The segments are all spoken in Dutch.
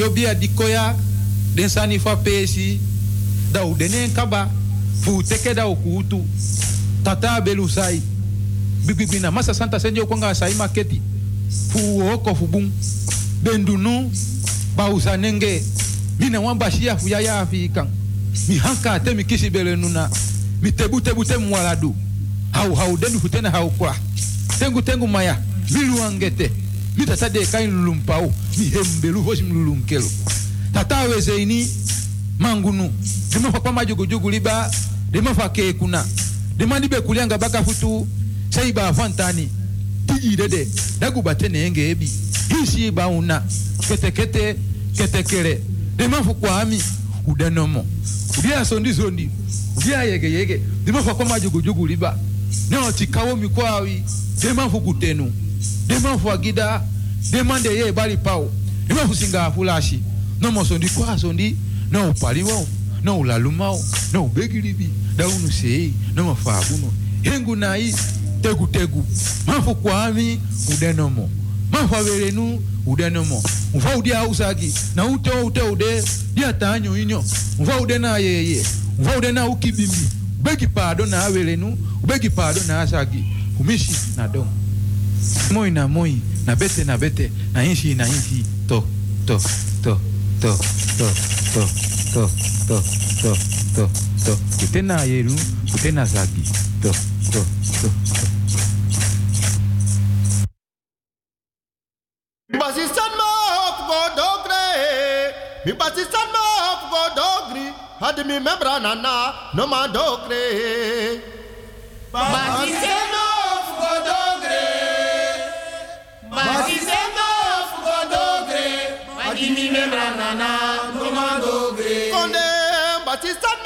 Dat je bia di koya, den sani fa pesi, da u denen kaba, fu teke da tata belu sai. Bibibina, masa santa senjo kwanga sai maketi, fu oko fu bum, bendunu, bausa nenge, mina wan bashia fu yaya afikan. Mi hanka te mi kisi bele nuna, mi tebu tebu. Hau hau denu futena hau kwa. Tengu tengu maya, milu mitatadeka inlulumpau mihembelu kelo tata weze ini mangunu dema fa kwa majugujugu liba Dema fa ke dimafa kekuna dimanibe kulianga bakafutu saiba afantani tijidede enge ebi. Hisi ba una. Kete kete kete bauna ketekete ketekere dimafu kwami udanomo. Udia sondi sondi. Udia yege yege. Dema fa kwa majugujugu liba. Nyo neotikawo mikwawi dimafu kutenu. Demanfwa gida, demande ye bali pao. Ime kusinga afulashi. Nomo sondi kwa sondi, na upali wao, na ulaluma wao, na ubegilibi, da unu sei, na mafaguno. Hengu na hii, tegu tegu. Mafu kwa ami, udenomo. Mafu averenu, udenomo. Mfa udia usagi, na ute ute ude, dia tanyo inyo. Mfa ude na yeye, mfa ude na ukibimbi. Ubegi pado na averenu, ubegi pado na asagi. Umishi na domo. Moi na moi, na bete na bete, na inshi na inshi. To, to, to, to, to, to, to, to, to, to, to. Kute na yeru, kute na zagi. To, to, to, to. Basistan ma hop go dogre. Mi basistan ma hop go dogri. Hadi mi membra nana no ma dogre. Basistan that is done.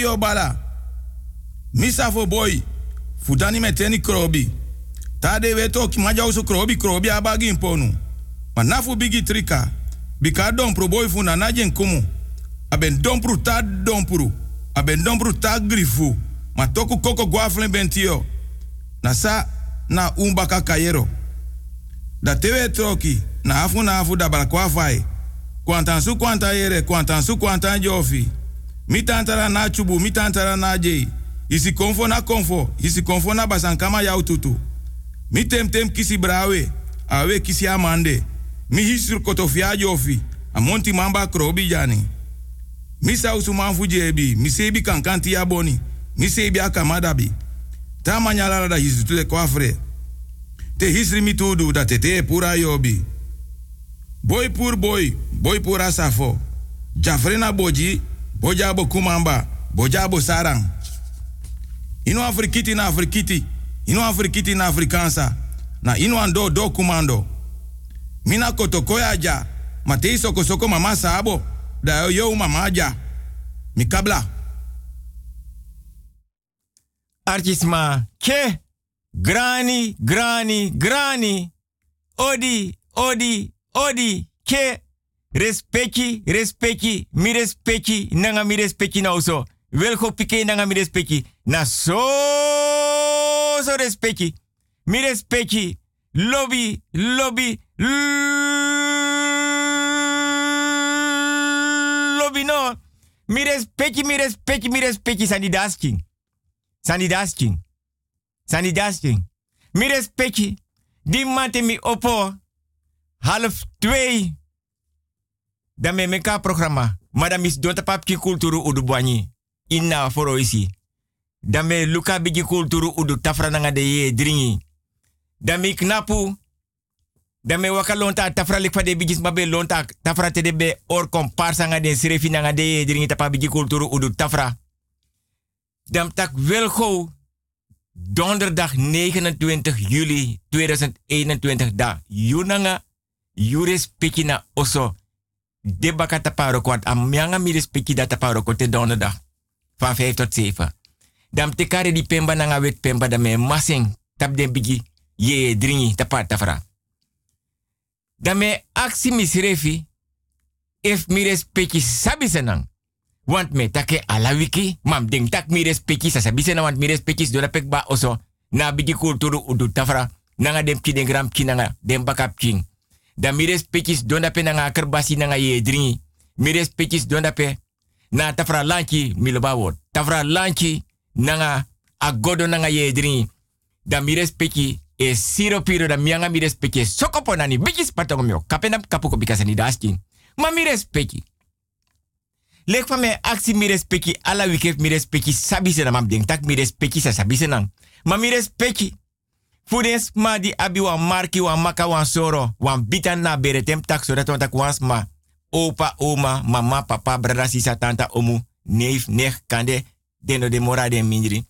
Kio bala. Misa fo boy. Fudani meteni krobi. Tade weto ki maja usu krobi krobi abagi imponu. Ma nafu bigi trika. Bika dompru boy fu na najen kumu. Aben dompru ta dompru. Aben dompru ta grifu. Ma toku koko guaflen bentio. Na sa na umbaka kayero. Da tewe troki. Na afu na afu da balakwa fai. Kwantan su kwanta yere. Kwantan su kwanta jofi. Mi tantara na chubu. Mi tantara na jei. Isi konfo na konfo. Isi konfo na basankama yau tutu. Mi kisi brawe. Awe kisi amande. Mi hisur kotofia jofi. Amonti mamba krobi jani. Mi sausu manfu jebi. Mi sebi kankanti ya boni. Mi sebi akamadabi. Ta manyala da hisu tule kwafre. Te hisri mi da tete pura yobi. Boy pur boy. Boy pura safo. Jafrena boji. Bojabo kumamba. Bojabo sarang. Ino afrikiti na afrikiti. Ino afrikiti na afrikansa. Na ino ando do kumando. Mina kotokoya ja. Matei soko mama sabo. Da yo mama ja. Mikabla. Artisma, ke, grani, grani, grani, odi, odi, odi, ke, respecti, respecti, mi respecti, nanga mi respecti na uso. Welgo pike nanga mi respecti, na so, so respecti, mi respecti, lobby, lobby, lobby no, mi respecti, mi respecti, mi respecti, sandi dasking. Sandi dasking. Sandi dasking. Mi respecti. Die mi opo. Half twee. Dan me meka programma. Maar dan mis donta papki kulturu udu bwanyi. Inna foro isi. Dan me luka bigi kulturu udu tafra nanga de ye dringi. Dan me knapu. Dan me waka lonta tafra lik fa de bigis mabe lonta tafra te de be or komparsa nga de sirefi nanga de ye dringi tapa bigi kulturu udu tafra. Dan tak wel go donderdag 29 juli 2021 da yunanga yuris piki na oso de baka taparo kwart amyanga miris piki da taparo ko te donderdag. Van 5 tot 7 dam te kare di pemba nanga wet pemba da me masing bigi ye dringi tapar tafra da me aksi misrefi if miris piki sabi senang want me take ala wiki mam ding tak mi respecti sa want mi respecti do oso. Na bigi kulturu udu tafra nanga dem ki den gram nanga dem da mi respecti do na pe nanga kerbasi nanga ye dringi mi respecti do na tafra lanki mi lo bawot. Tafra lanki nanga agodo nanga ye dringi da mi respecti e siro piro da mianga mi respecti sokopo nani bigi spatongo mio. Kapenam kapuko bikasani dasking ma mi respecti Lek van mij actie mi respecti ala mi respecti sabi se na mam tak mi respecti sa sabi nang. Ma. Fudens ma di abi wan marki wan maka wan soro wan bitan na bere tem tak so dat wan tak wans ma opa oma mama papa brada sisa tanta omu neef nech kande deno de mora de mindri.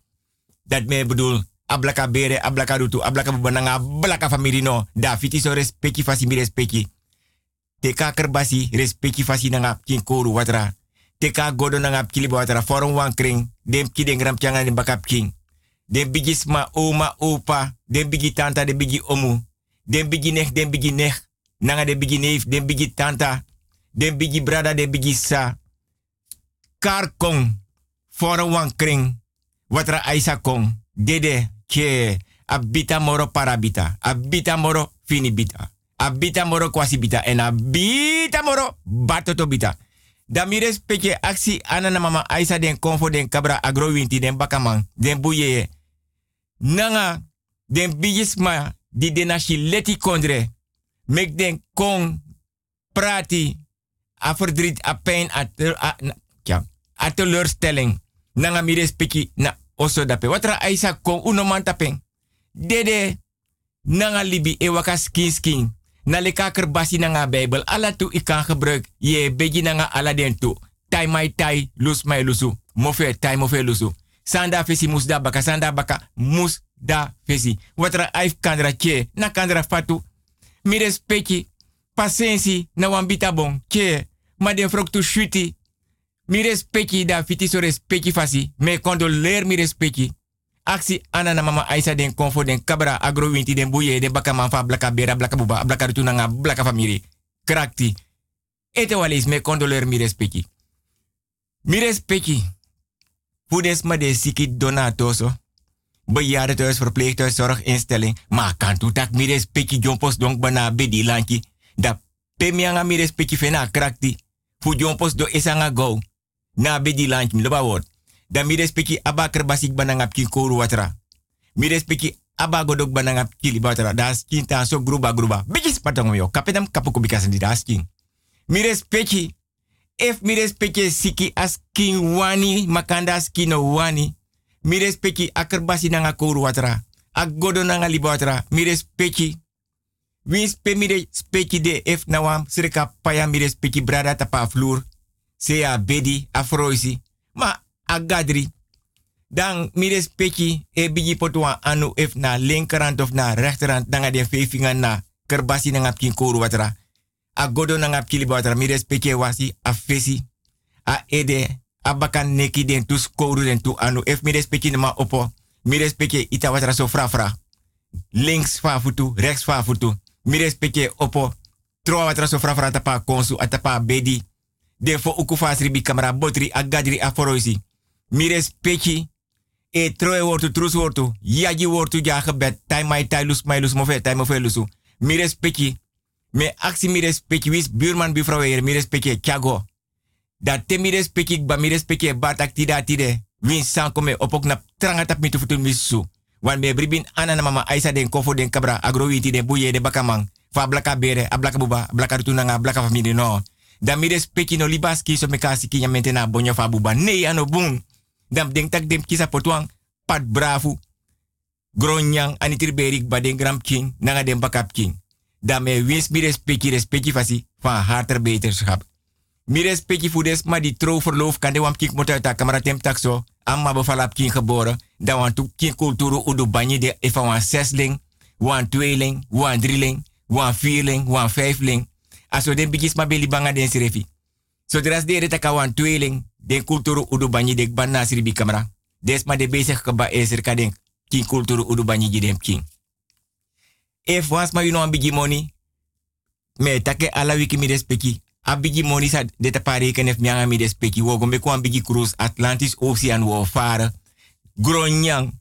Dat me bedoel ablaka bere ablaka rutu ablaka bubananga ablaka family no. Da fiti so respecti fasi mi respecti. Teka kerbasi respecti fasi nanga kin koru watra. Teka godo na ngap kili bawatara forum wan kring dem ki den gram changa den king. Dem bigi sma oma opa dem bigi tanta dem bigi omu. Dem bigi nech dem bigi nech nanga dem bigi neef dem bigi tanta. Bigi brada dem bigi sa. Kar kong forum wan kring. Watra aisa kong. Dede ke abita moro parabita. Abita moro finibita. Abita moro kwasibita. En abita moro batotobita. Da mi respecte aksi anana mama Aisa den konfo den kabra agrowinti den bakaman. Den buye nanga den bigisma di denashi leti kondre mek den kon prati a verdriet a pijn a, a, ja, a teleurstelling nanga mi respecte na oso dape watra Aisa kon uno man tapeng dede nanga libi e waka skin skin na le kaker basi na nga Bijbel. Ala tu ik kan gebruik. Je begi na nga ala den tu. Tai mai tai, lus mai lusu. Mofe tai mofe lusu. Sanda fesi mus da baka, sanda baka mus da fesi. Watra aif kandra che, na kandra fatu. Mi respecti, pasensi na wambita bon, che. Ma den frok shuti. Mi respecti da fiti so respecti fasi. Me condoleer mi respecti. Aksi ana na mama Aisa den konfo den kabra agro winti den buye den baka manfa blaka bera blaka buba blaka rutuna blaka famiri. Krakti. Ete walis me condoleer mi respecti. Mi respecti. Fudes ma de siki donatoso. Bejaardentehuis, verpleeghuis, zorginstelling. Maar kan tu tak mi respecti jompos donk bana bedi lanki. Da pemianga mi respecti fena krakti. Fu jompos do esanga go. Na bedi lanki loba word. Da mi respecti aba kerbasik banangap ki koru watra. Mi respecti aba godok banangap kili watra. Da skin ta so gruba gruba. Bigis patong yo. Kapetam kapuko bikasan di da skin. Mi respecti. If mi respecti siki askin wani makanda skin wani. Mi respecti akerbasi nanga koru watra. Agodo nanga liba watra. Mi respecti de if nawam sreka paya mi respecti brada tapa vloer. Se a bedi afroisi. Ma agadri. Dan mi respecti e bigi potwa anu if na linkerhand of na rechterhand nanga de fefinga na kerbasi nanga koru watra. Agodo nanga pkili watra. Mi respecti wasi a fesi. A ede abakan neki den tu tu anu mi respecti ma opo mi respecti ita watra so links fa futu rechts fa futu mi respecti opo tro watra so fra fra tapa konsu atapa bedi de fo uku kamera botri agadri aforoisi mi respecti e troe wortu trus wortu yaji wortu ja tai mai tai lus mai lus mofe tai mofe lusu mi respecti me aksi mi respecti wis buurman buurvrouw hier mi respecti chago dat te mi respecti ba mi respecti batak tida tide. Win san kome opok na tranga tap mitu futu misu wan me bribin ana na mama aisa den kofo den kabra agro witi den buye de bakamang. Fa blaka bere a blaka buba blaka tunanga blaka famili no da mi respecti no libaski so me kasi kinya mentena bonyo fa buba nee ano bun dam den tak dem kisa potwang pat brafu. Gronyang anitir berik ba den gram king nanga den bakap king da me wins mi respecti respecti fasi van harter beterschap Mi respecti fudes ma di trouw verloof kan de wam kik moet uit de camera tem taxo. Amma bevalap kin geboren. Dan want tu kin kulturu udu banyi de even wan zesling, wan tweeling, wan drieling, wan vierling, wan vijfling. Aso den bigis ma beli banga den sirefi. So dras de reta wan tweeling, den kulturu udu banyi de ban na siribi camera. Des de bezig keba eser ka den kin kulturu udu banyi den kin. If was ma you know bigi money, me take ala wiki mi respecti a bigi moni sa de te pare ken ef mianga mi des peki wo gombe cruise Atlantis Ocean wo fare. Gronyang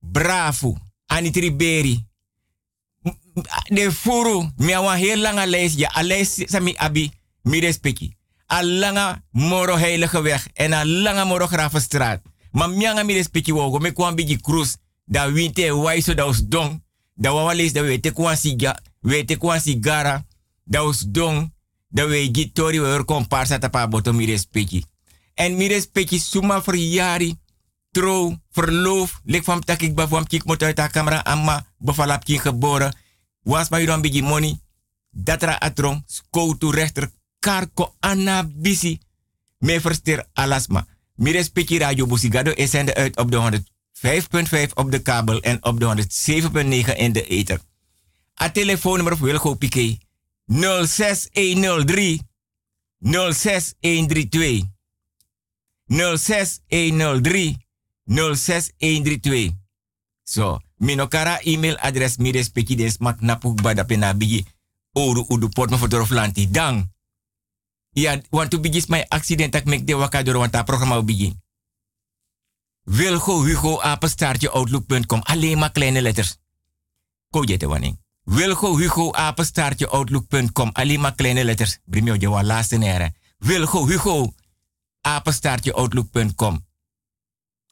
bravo anitri beri de furu mi awa heel langa lees ja ales sami abi mi des peki a langa moro heilige weg en a langa moro gravenstraat. Ma mianga mi des peki wo gombe kwa bigi cruise da winte waiso da dong da wawa lees da wete kwa siga wete kwa sigara da os dong da we gitori we kom parsa tapa boto mi respecti. En mi respecti suma verjari, trouw, verloof, lik van takik ba van kik moet uit de camera amma bevalap kin geboren. Was ma yudan bigi money, datra atron, skoutu rechter, karko anna bisi, me verster alasma. Mi respecti radio Busigado is zende uit op de 105.5 op de kabel en op de 107.9 in de ether. A telefoonnummer Wilgo Piquet 06103 06132 06103 06132 So, minokara email adres mi respecti des mak napuk bada pena bigi oru udu port dang. Ja, want to bigis my accident tak mek de wakadoro want ta programma bigi. Wilgo Hugo apenstaartje outlook.com alleen maar kleine letters. Ko jete wanneer. Wilgo Hugo apenstaartje outlook.com. Alleen maar kleine letters. Brimio je wa laatste nere. Wilgo Hugo apenstaartje outlook.com.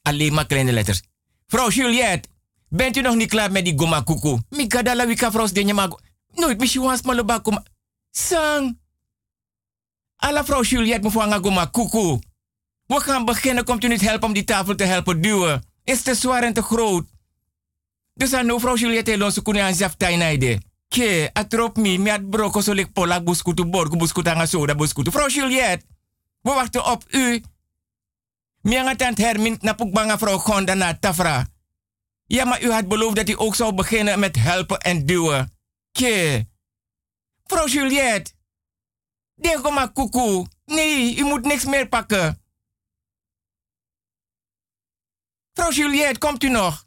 Alleen maar kleine letters. Vrouw Juliette, bent u nog niet klaar met die goma kuku? Mikadala wika vrouw denje mago. Nooit mis je wans maloba kom. Sang. Alla vrouw Juliette mevrouw nga goma kuku. We gaan beginnen. Komt u niet helpen om die tafel te helpen duwen? Is te zwaar en te groot. Dus aan no vrouw Juliette lonsu kuni aan zaf tainaide. Ke, atrop mi, mi at broko so lik polak buskutu borgu buskutu anga soda buskutu. Vrouw Juliette, we wachten op u. Mi aan tant Hermin na pukbanga vrouw Gonda na Tafra. Ja, maar u had beloofd dat u ook zou beginnen met helpen en duwen. Ke. Vrouw Juliette. Denk maar koekoe. Nee, u moet niks meer pakken. Vrouw Juliette, komt u nog?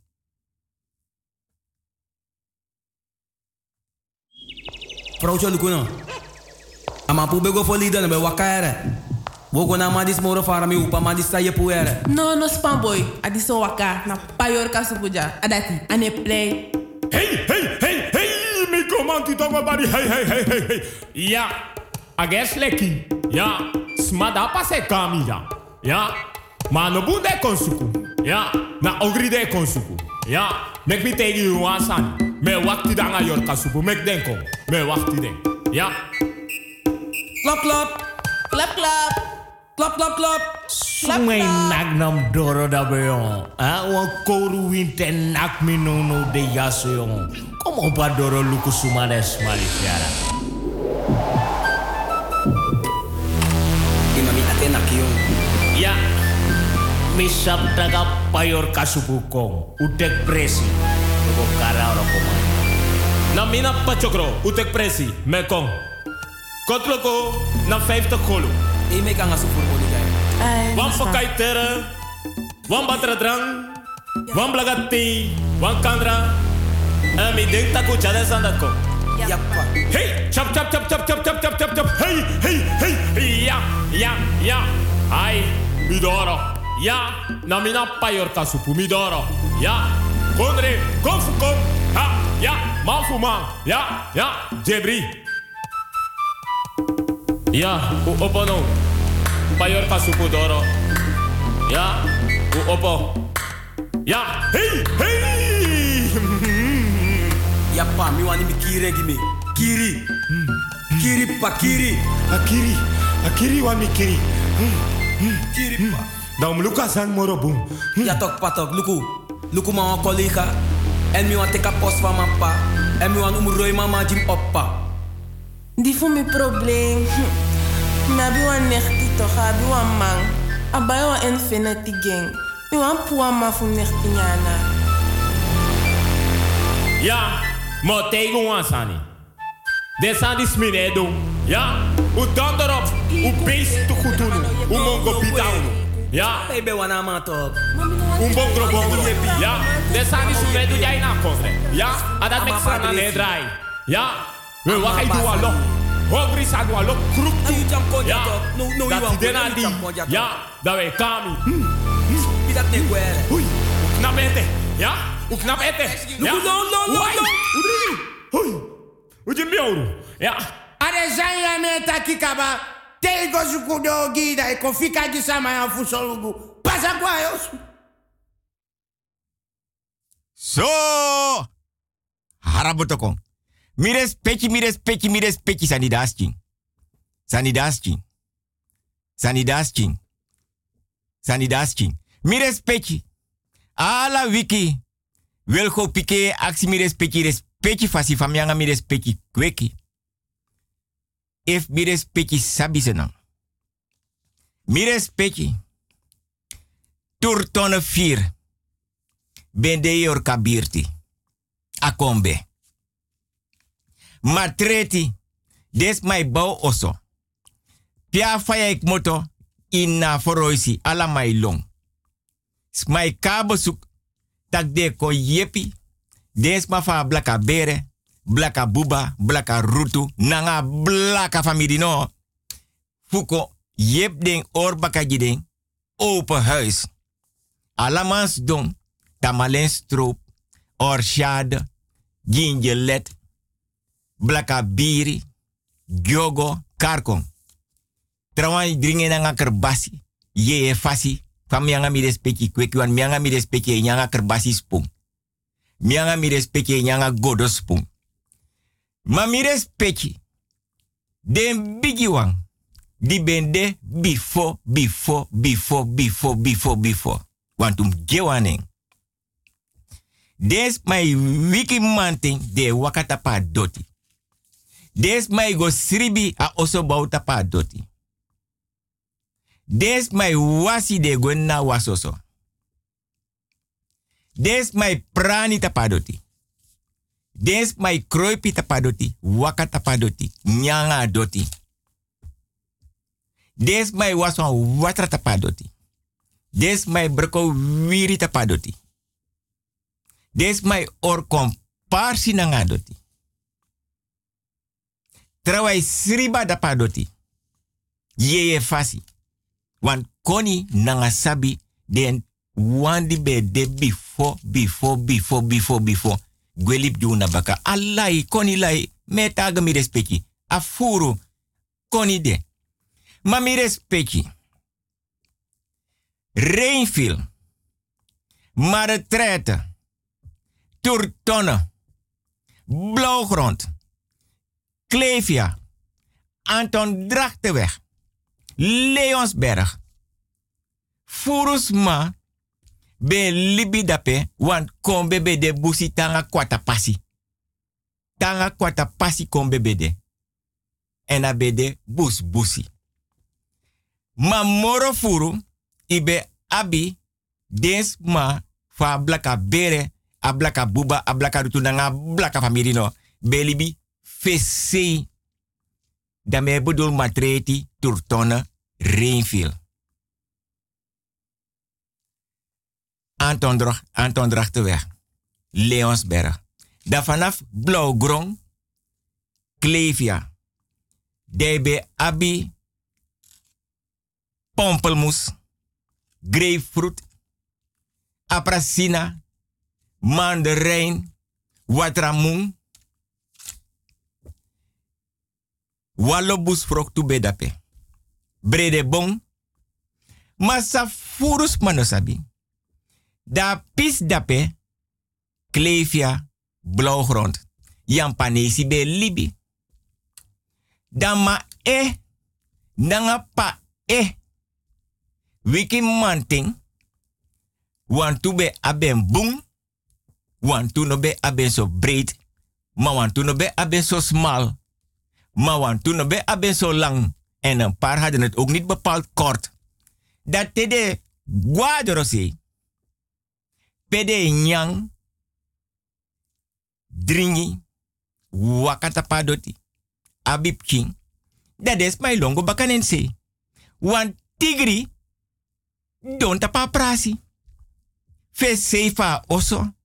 Vrouw Cholukuno. Ama pu bego fo lida na be wakare. Wogo na ma dis moro fara mi upa ma dis saye puere. No, no spam boy. Adi so waka na payor kasupuja. Adati, ane play. Hey, hey, hey, hey, mi comanti tongo bari, hey, hey, hey, hey, hey. Ja, ages leki. Ja, smada pase kamira. Ja, ma no bunde konsuku. Ja, na ogri de konsuku. Ja, mek mi tegi you wasan. Me wakti danga yor kasupu, mek denko. Me wakti den. Ja. Klap, klap. Klap, klap. Klap, klap, klap. Sumay nagnam doro da beyon. Ah, wan koru winte nak mi no no de yaso yon. Kom op a doro luku sumades malifiara. Imami ate na kiyon. Ya. Mi sap daga payor kasupu kong. Utek presi. Tuko kara ora komay. Na mina pachokro, utek presi, me kong. Kotloko, na 50 golo. E me kan asu furmo ni gay. Wan pakai tere, wan batra drang, wan blagati, wan kandra. En mi denk taku chade sandat ko. Yappa. Hey, chap chap chap chap chap chap chap chap chap. Hey, hey, hey, ja, ja, ja. Ai, midoro. Ya, namina payorka supumidoro. Ya, konre, konfu kom. Ha, ya, mafuma. Ya, ya, jebri. Ya, u opono. Payorka supudoro. Ya, u opo. Ya, hey, hey. ya pa, mi wani mi gimi. Kiri. Hmm. Kiri pa kiri. Akiri. Akiri wani kiri. Hmm, hmm. Kiri pa. Dan luka san moro boom. Ja tok patok, luku. Luku ma wan collega. En mi wan teka post van mijn pa. En mi wan umroi mama jim oppa. Die voor mijn probleem. Me abi wan nechti toch, abi wan man. Abai wan infinity gang. Mi wan puwa ma fu nechti nyana. Ja, maar tegen aan. Dit zijn die sminedo. Ja, hoe dan erop. Hoe beest te goed doen. Hoe mongo bitaun. Ja. Baby wana toch Un bom drobo. Ja. Desani sube du jai na kofre. Ja. Adat mek sana ne drai. Ja. We wakai du alo. Hungry sadu alo. Krup tu. Ja. No no you want. Dena di. Ja. Da we kami. Hmm. ja ne kwere. Hui. Na. Ja. U knap ete. No no no no. Hui. Hui. Ujim. Ja. Are zanya me. Tego zukudo gida e gisama ya fusolugu. Pasa kwa yos. Zo! Harabotokong. Mi respecti, mi respecti, mi respecti sani dasking. Sani dasking. Sani dasking. Mi respecti. Ala wiki. Wil go pike aksi mi respecti, respecti fasi famianga mi respecti kweki. If mi respecti sabi senang. Mi respecti. Turtone vier bende yor kabirti. Akombe. Matreti. Des my bouw oso. Pia faya ik moto. Inna foroisi ala my long. Smai kabo suk. Tak ko yepi. Des ma fa blaka bere. Blaka buba. Blaka rutu. Nanga blaka family no. Fuko. Yep den oorbaka jideng. Open huis. Alamans dong tamalen stroop, orchade, gingelet, blakabiri, gyogo, karkong. Trawan dringen nga kerbasi, ye fasi, van mianga mi respecti kweki, mianga mi respecti nyanga kerbasi spung. Mianga mi respecti nyanga godo spung. Ma mi respecti, den bigi wang, di bende before, before, before, before, before, before. Want um gewaning. Des my wiki manting de wakata pa doti. Des my go sribi a oso bauta pa doti. Des my wasi de go wasoso. Des my prani tapadoti. Des my kroipi tapadoti. Wakata padoti. Nyanga doti. Des mai was van watra tapadoti. Des mai broko wiri tapadoti. Des mai or komparsi nangadoti. Trawai sriba tapadoti. Yeye fasi. Wan koni nangasabi den wandi be de before, before, before, before, before. Gwelip du na baka. Alai, koni lai, metaga mi respecti. Afuru, koni de. Ma mi respecti. Rainfield. Maretraite. Turtonne. Blauwgrond. Klevia. Anton Drachtenweg. Leonsberg. Furusma. Be libi dape. Want kombe be de busi tanga kwata pasi. Tanga kwata pasi be de. En a be de bus busi. Ma moro furu. Ibe abi. Des ma. Fa blaka bere. A blaka buba. A blaka rutu nanga blaka famiri no. Be libi. Fesei. Daarmee bedoel Matreti, Turtonne, Reenville. Anton, Drach, Anton Drachtenweg, Leonsberg. Dan vanaf Blauwgrong, Klevia, DB Abi, Pompelmoes, Grapefruit, Apracina, Mandarijn, Watramoen, Wallobus frok tu bedape. Brede bon. Masa furus manosabi. Da pis dape. Klevia. Blauwgrond. Jampanesi be libi. Dan ma e. Nanga pa e. Wiki manting. Want tu be aben boom. Want tu no be aben so breed. Ma want tu no be aben so small. Maar want toen ben aben zo lang. En een paar hadden het ook niet bepaald kort. Dat te de guadrosi. Pede nyang. Dringi. Wakatapadoti. Abib king. Dat is mijn longo bakanense. Want tigri. Don tapa prasi. Fe seifa oso.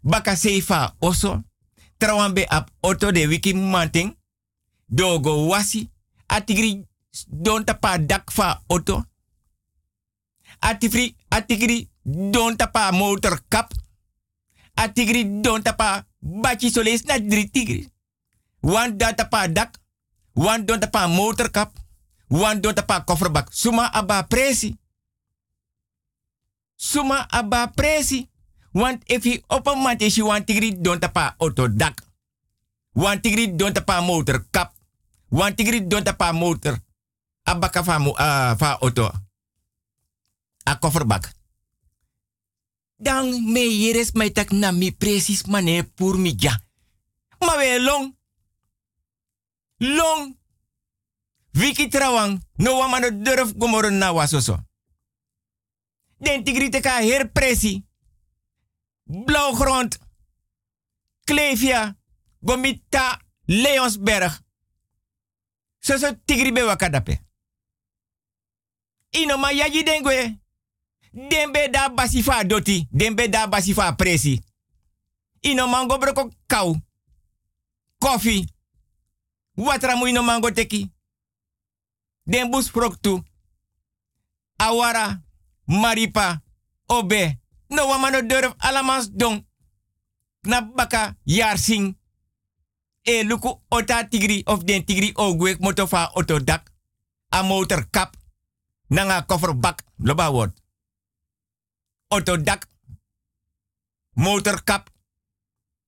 Baka seifa oso. Trawambe ap auto de wiki manting dogo wasi atigri don tapa dak fa auto atifri atigri don tapa motor kap. Atigri don tapa bachi soles na dri tigri. Wan da tapa dak wan don tapa motor kap wan don tapa kofferbak suma aba presi. Suma aba presi. Want if he open mate shi wan tigri don tapa auto dak. Wan tigri don tapa motor kap. Wan tigri don tapa motor. Abaka fa uh, fa auto a kofferbak. Dan me yeres mai tak na mi precies mane pour mi ja ma we long. Long. Wiki trawang no wa mano durf gomoro na wasoso den tigri te ka her presi. Blauwgrond klevia. Gomita leonsberg. So so tigri be wakadape. Ino ma yaji dengwe. Dembe da basifa doti. Dembe da basifa presi. Ino mango broko kau. Koffie. Watra ino mango teki. Den bus proktu. Awara. Maripa. Obe. No wamano durf alamans don. Knap baka yarsing e luku ota tigri of den tigri ogwek motofa otodak a motor kap nanga kofferbak loba word otodak motor kap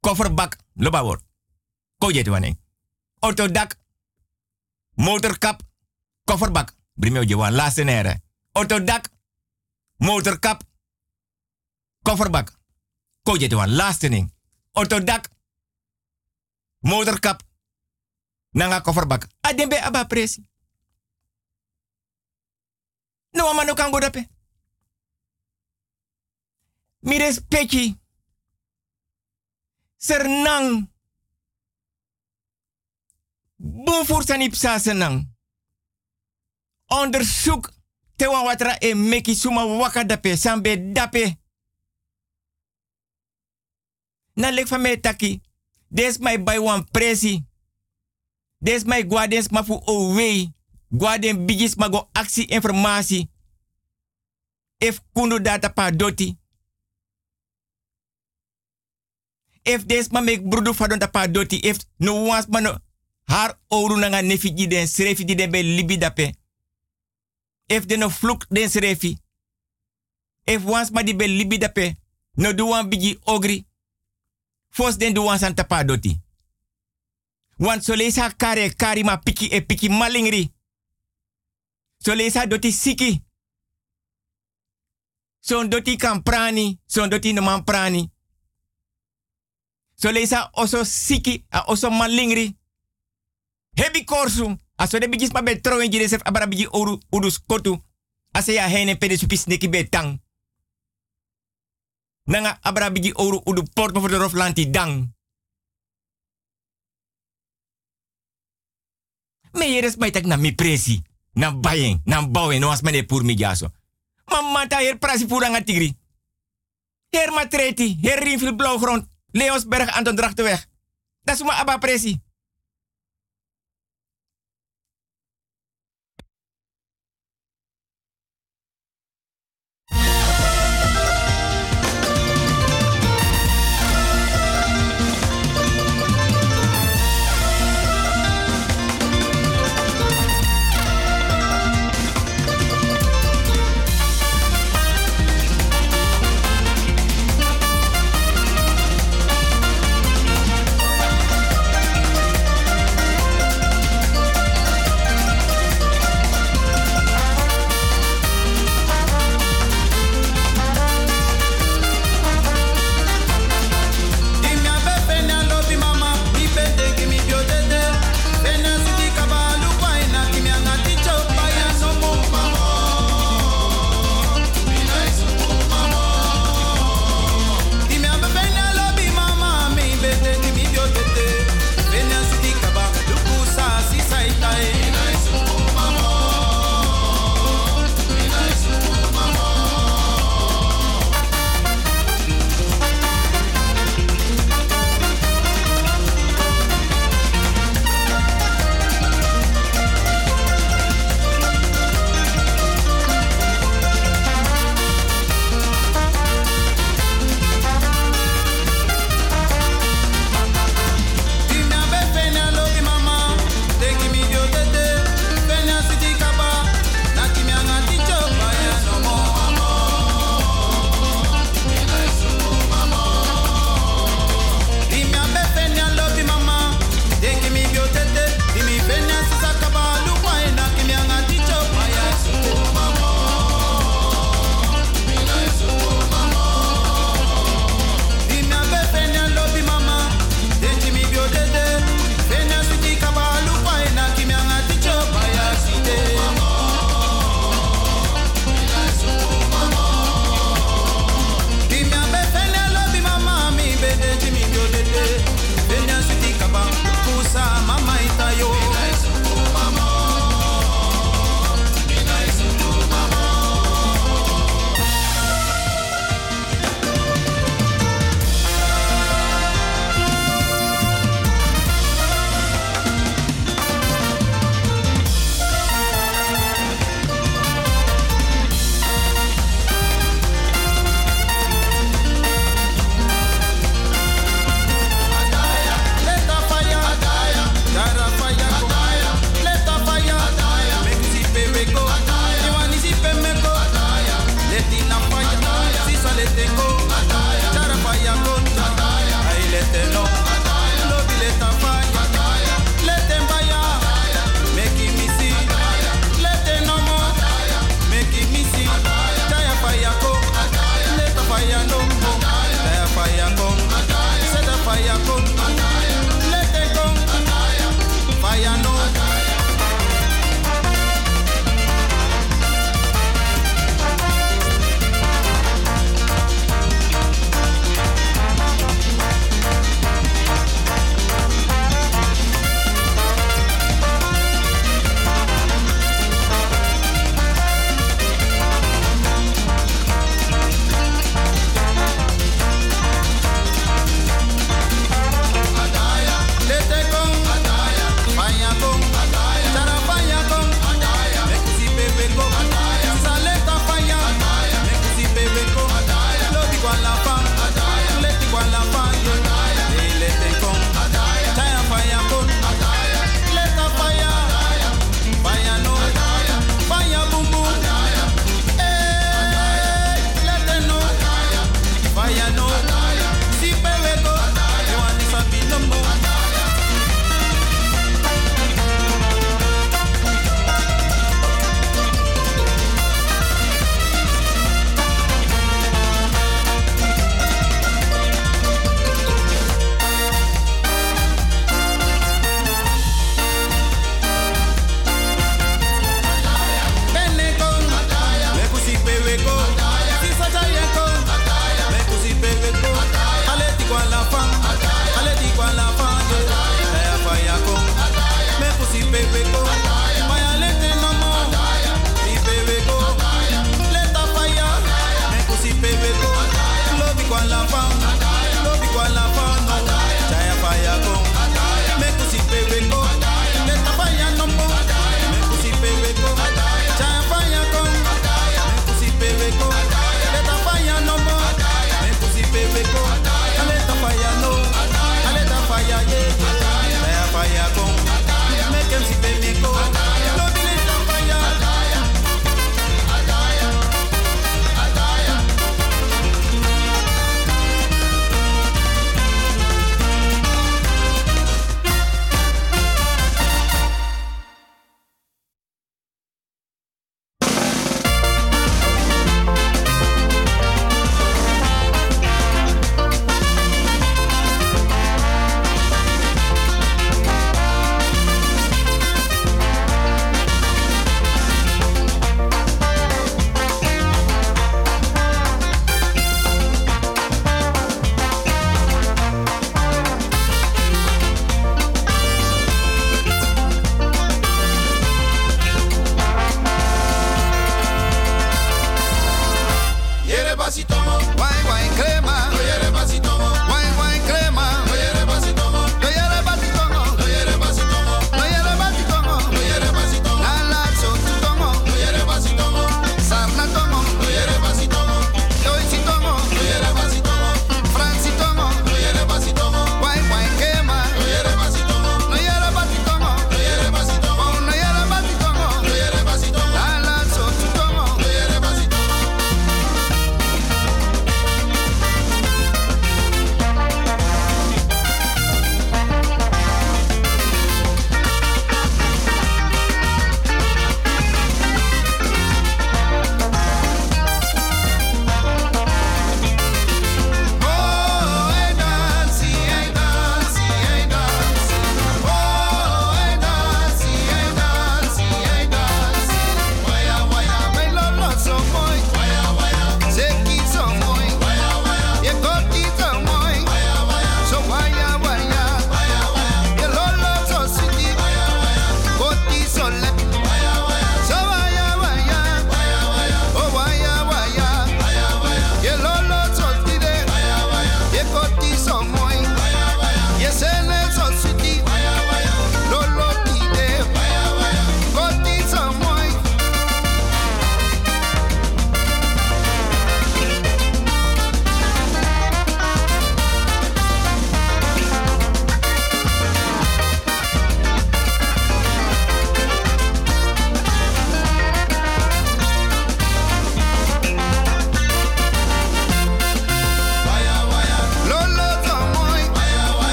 kofferbak loba word ko jet wane otodak motor kap kofferbak brimeo je wan laatste nere otodak motor kap kofferbak. Ko wan laatste ning otodak motorkap nanga kofferbak. Adembe aba presi. No mama no kango dape mi respecti sernang bon voor sanip sa senang onderzoek te wan watra e meki suma waka dape sambe dape. Na lek mij taki. Des by one presi. Des my guadens ma fu owe. Guaden bigis ma go actie informatie. If kundu data pa doti. If des ma mek brudu fadon pa doti. If no wans ma no haar oru nanga nefi di den srefi di den be libi dape. If de no fluk den srefi. If wans ma di be libi dape. No du wan bigi ogri. Fos den du wan san tapa doti. Want so leesa kare kari ma piki e piki malingri. So leesa doti siki. Son doti kan prani, son doti no man prani. So leesa oso siki, a oso malingri. Hebi korsu, aso de bigis ma be trouwen jide sef abara bigi oru udus kotu. Ase ya hene pede supi sneki be. Nanga abara bigi oru udu port voor de roflanti dang. Me yeres mai na mi presi. Na bayen, na bouwen, no as mene pur mi jaso. Mamma ta her prasi pura tigri. Her matreti, her rinfil blauwgrond. Leonsberg aan de Drachtenweg. Dat is maar abba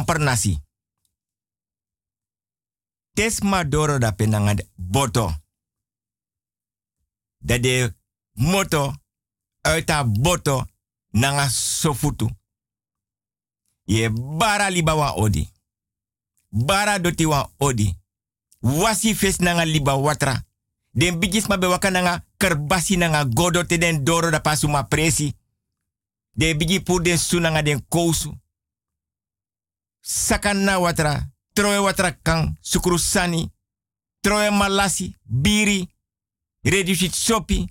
Di dena wan per nasi. Tes ma doro da penanga de boto. Dat de moto uit boto nanga sofutu. Ye bara liba wa odi. Bara doti wa odi. Wasi fes nanga liba watra. Den bigis ma be waka nanga kerbasi nanga godo te den doro da pasu ma presi. De bigi pur den nanga den kousu. Sakana watra. Troe watra kang. Sukru sani. Troe malasi. Biri. Reducit sopi.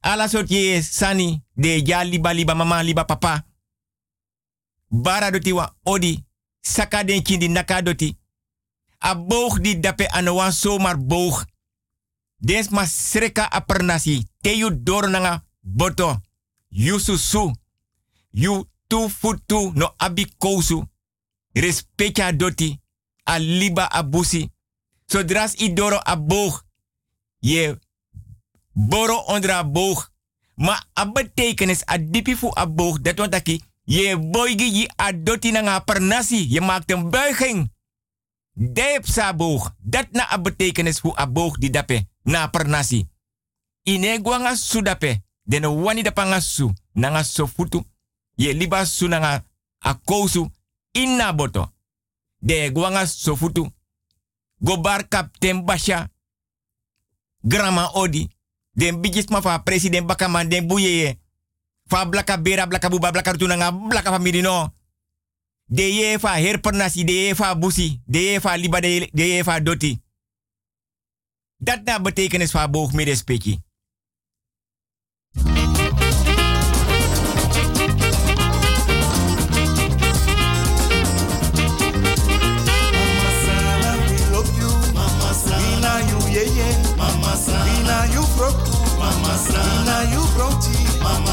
Ala sort sani. De ja liba liba mama liba papa. Bara doti wa odi. Saka den kindi naka doti. Boog di dape ano wan zomaar boog. Des ma sreka a pernasi. Te yu door nanga boto. Yu susu. Yu tu futu no abi kousu. Respecta doti. A liba a busi. Zodras i doro a boog. Je boro onder a boog. Ma a betekenis a dipi fu a boog. Dat want aki. Je boigi je a doti nanga pernasi. Je maakt een buiging. Deep sa. Dat na a betekenis fu a boog di dape. Na pernasi. Ine guanga su dape. Den wani dapa nga su. Nanga sofutu. Je liba su nanga a kousu. Inna boto. De guanga sofutu. Gobar kapten basha. Grama odi. Den bijis fa president bakaman den buyeye. Fa blaka bera blaka buba blaka rutu nanga blaka famili no. De ye fa her pernasi, de ye fa busi, de fa liba, de fa doti. Dat na betekenis van boog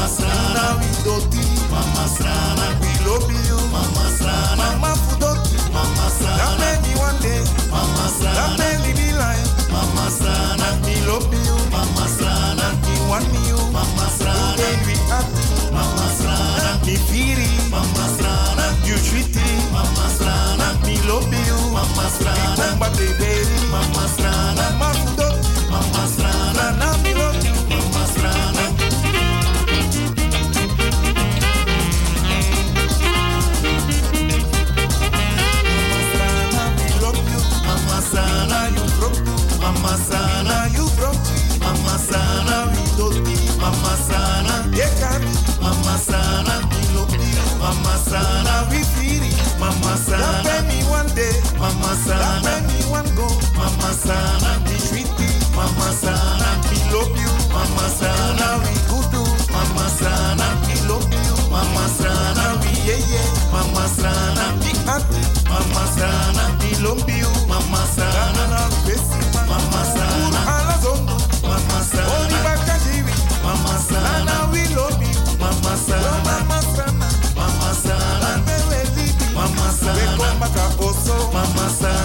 Mama Sana, we doti. Mama you. Mama Sana, Mama Fudoti. Mama that made me one day. Mama Sana, that made me be. Mama Sana, we. Mama Sana, we want you. Mama Sana, we happy. Mama it. Mama Sana, you. Mama Sana, we. Mama Mama baby. Mama Sana, yeah, Mama Sana, love. Mama Sana, we feel it. Mama Sana, that me one day. Mama Sana, that me one go. Mama Sana, we treat. Mama Sana, we love you. Mama Sana, we good do. Mama Sana, we love you. Mama Sana, we yeah yeah. Mama Sana, we happy. Mama Sana, we love you. Mama Sana, Sana, Mama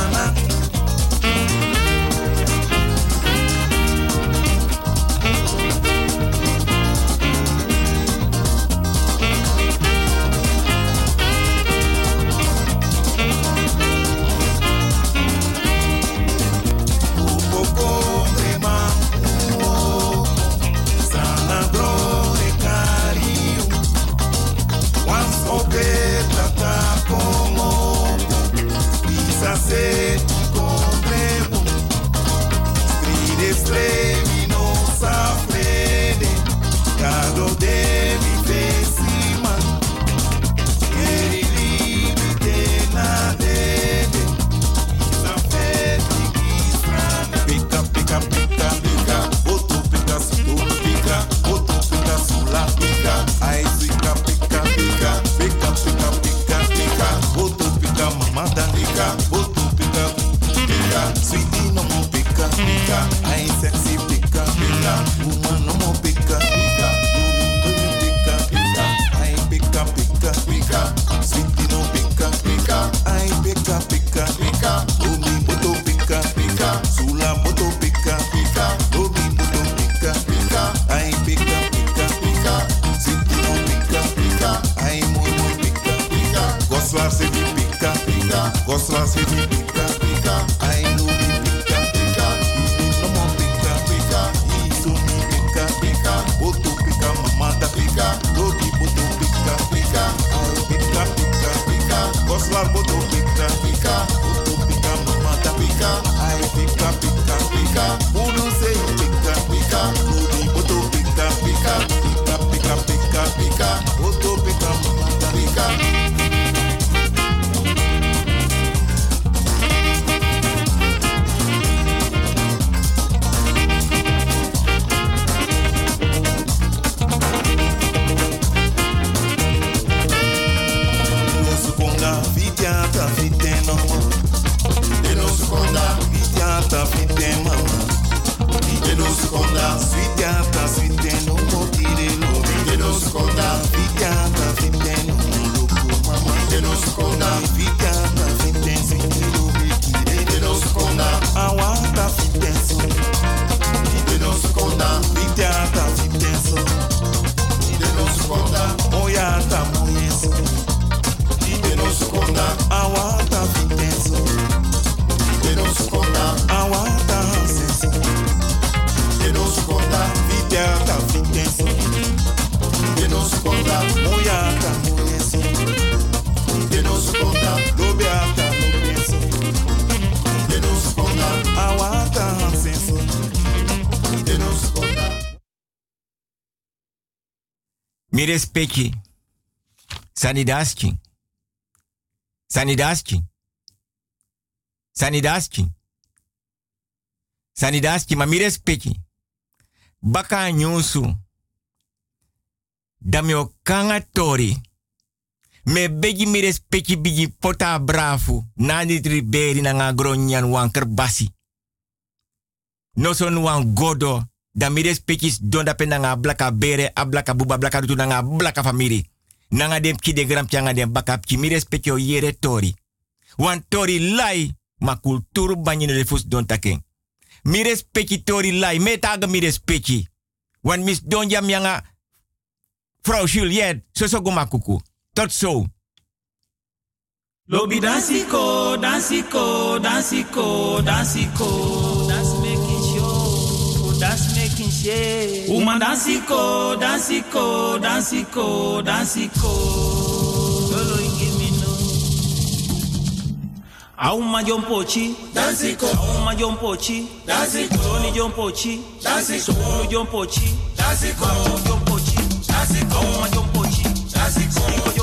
mi respecti. Sanidaskin. Sanidaskin. Sanidaskin. Sanidaskin, ma mi. Baka nyusu. Damio kanga tori. Me begi mi respecti bigi pota brafu. Nani triberi na ngagronyan wanker kerbasi. Noson wan godo. Dan mires don't don dapen nanga blaka bere, a blaka buba, blaka rutu nanga blaka famiri. Nanga dem de gram tianga dem bakap ki mires peki o yere tori. Wan tori lai, ma kulturu banyin refus don taken. Mires peki tori lai, metaga mires One Wan mis don jam yanga frau juliet zo zo goma kuku. Tot so. Lobby dansiko, dansiko, dansiko. dansiko. yeah. Woman danciko, danciko, danciko, danciko. Lolo ingimino. Auma jompochi, danciko. Auma jompochi, danciko. Tony jompochi, danciko. Solo jompochi, danciko. Jompochi, danciko. Auma.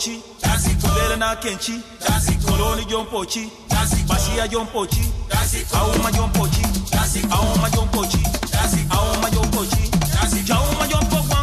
Pochi, Jazzy na Kenchi, Jazzy Coroni John Pochi, Jazzy Basia John Pochi, Jazzy Auma John Jazzy Auma John Jazzy Auma John Jazzy Auma John Pochi,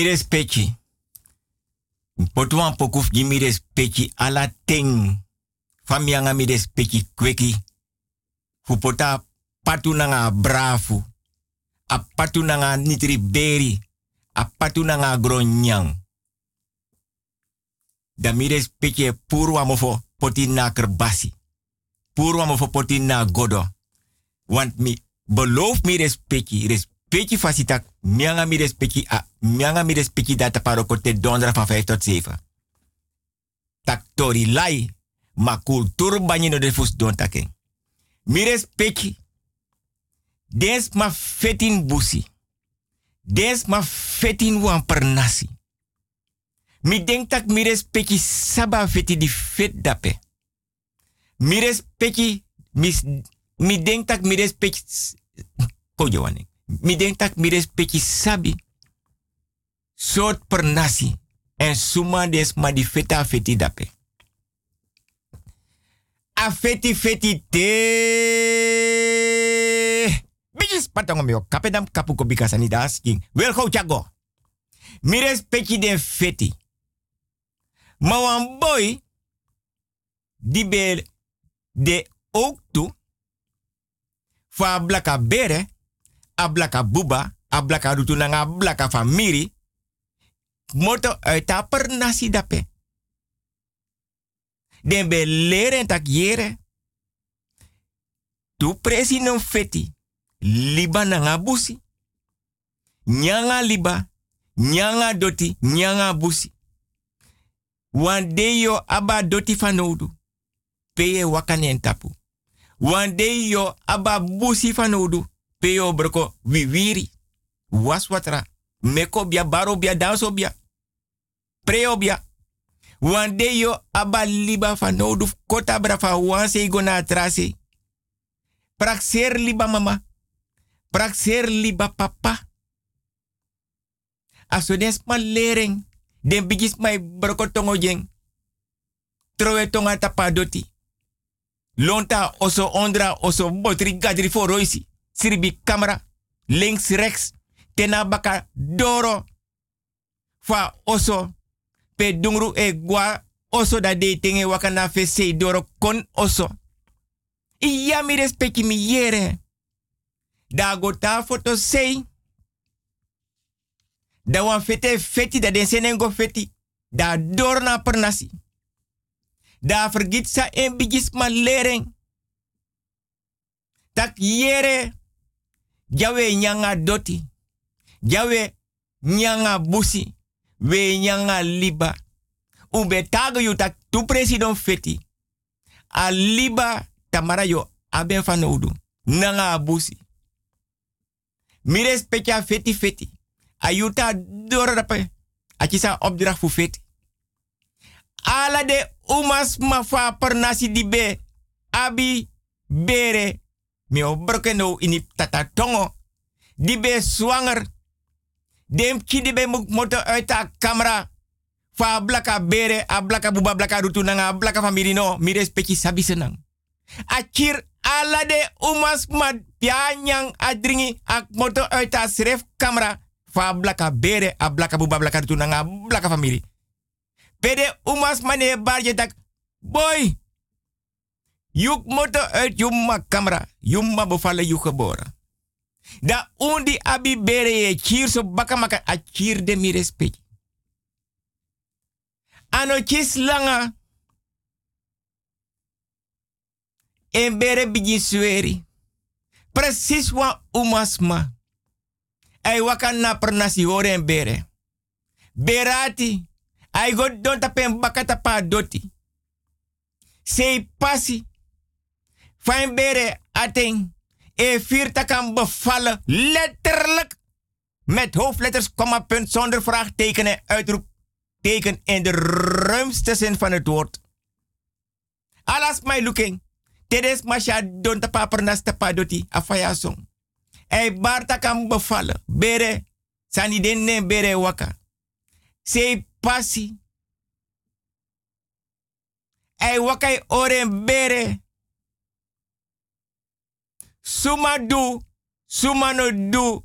Mi respecti. Potuan pokuf gi mi respecti ala ting. Famianga mi respecti kweki. Fu pota patu nanga brafu. A patu nanga nitri beri. A patu nanga gronyang. Da mi respecti puru amofo poti na kerbasi. Puru amofo poti na godo. Want mi beloof mi. Respecti fasita. Mianga mi respecti a. Mianga mi respecti data paroko te dondra van 5 tot 7. Tak tori lai. Ma kultur banyi no de fus don taken. Mi respecti. Des ma fetin busi. Des ma fetin wan per nasi. Mi denk tak mi respecti saba feti di fet dape. Mi respecti mis mi denk tak mi respecti kojo wane. Mi denk tak respecti sabi soort per nasi en suma des ma di feta feti dape. A feti feti te. Bijis patong mi kapedam kapu ko bika sani das king. Wel go chago. Mi respecti den feti. Ma wan boy di be de ook toe fa blaka bere, a blaka buba, a blaka rutu nanga blaka famiri, moto uit a per nasi dape. Den be leren tak yere. Tu presi non feti. Liba nanga busi. Nyanga liba. Nyanga doti. Nyanga busi. Wan de yo aba doti fanodu. Peye wakanen tapu. Wan de yo aba busi fanodu. Peyo broko wiwiri. Was watra. Meko bia baro bia danso bia. Preo bia. Wan de yo aba liba fanodu. Kota brafa wan se gona trase. Praxer liba mama. Praxer liba papa. Aso den sma lering. Den bigis mai broko tongo jeng. Trowe tonga tapa doti. Lonta oso ondra oso botri gadri for roisi. Siribi camera. Links rechts. Tena baka doro. Fa oso. Pe dungru e gwa oso da de tinge wakana fe sei doro kon oso. Iya mi respecti mi yere. Da gota foto sei. Da wan fete feti da den senengo feti. Da dorna per nasi. Da vergit sa en bigis ma lering. Tak yere. Jawe nyanga doti. Jawe nyanga busi. We nyanga liba. Ube tago yu tu president feti. A liba tamara yo aben van odu. Nanga busi. Mi respecta feti feti. Ayuta dorape. Achisa opdracht fu feti. Ala de umas mafa per nasi di be. Abi bere. Mi obroke no ini tata tongo. Di be zwanger. Dem ki di be moto uit camera. Fa blaka bere, a blaka buba blaka rutu nanga, blaka famiri no. Mi respecti sabi senang. Akir ala de umas ma pianyang adringi ak moto uit de sref camera. Fa blaka bere, a blaka buba blaka rutu nanga, blaka famiri. Pede umas mane barje tak. Boy! Yuk moto uit yumma camera. Yumma bevallen geboren. Da undi abi bere ye kir so baka maka a kir de mi respect. Ano kis langa. En bere bigi sueri. Precies wa umasma. Ay wakan na pernasi hore en bere. Berati. Ay god don tapen bakata pa doti. Sei pasi. Fijn bere ating. E vier kan bevallen. Letterlijk. Met hoofdletters, komma, punt, zonder vraagtekenen, uitroepteken in de ruimste zin van het woord. Alas my looking. Tedes masha don tapa pernas tapa afaya song. E barta kan bevallen. Bere. Sani den bere waka. Sei pasi. Ei wakai oren bere. Suma du, suma no du.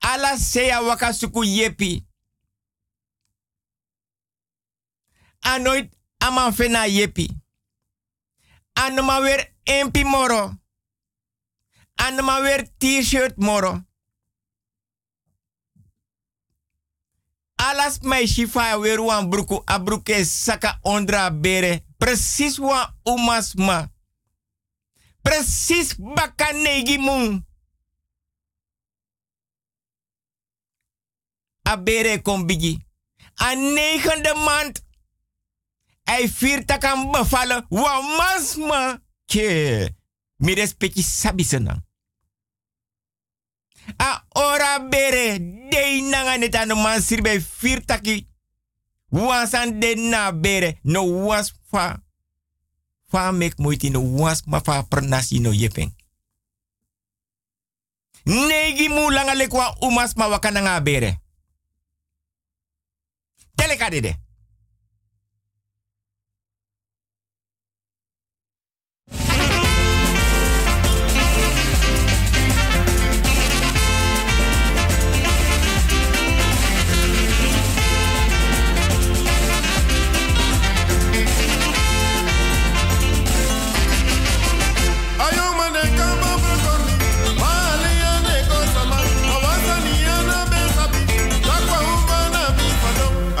Ala seya waka suku yepi. Anoit aman fena yepi. Anoma weer empi moro. Anoma weer t-shirt moro. Alas mai shifa weer wan bruku abruke saka ondra bere. Precies wan umasma. Precies baka negi mun. Abere kom bigi. A negende maand. Hij viert dat kan. Wa masma. Ke. Mi respecti sabi senang. A ora bere. Dei nanga net aan de man sirbe vier taki. Wansan de na bere. No was fa. Fa mek moeite no was ma fa pernasi no yepeng. Negi mu langa umas ma wakana bere. Teleka.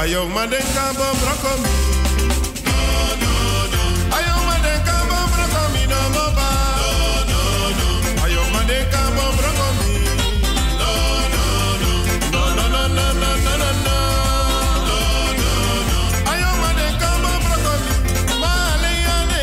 Bifado. Ayo mane kama brokoli, no no no. Ayo mane kama brokoli no moba, no no no. Ayo mane kama brokoli, no no no. No no no no no no no no. No no no. Mane kama brokoli, mali ane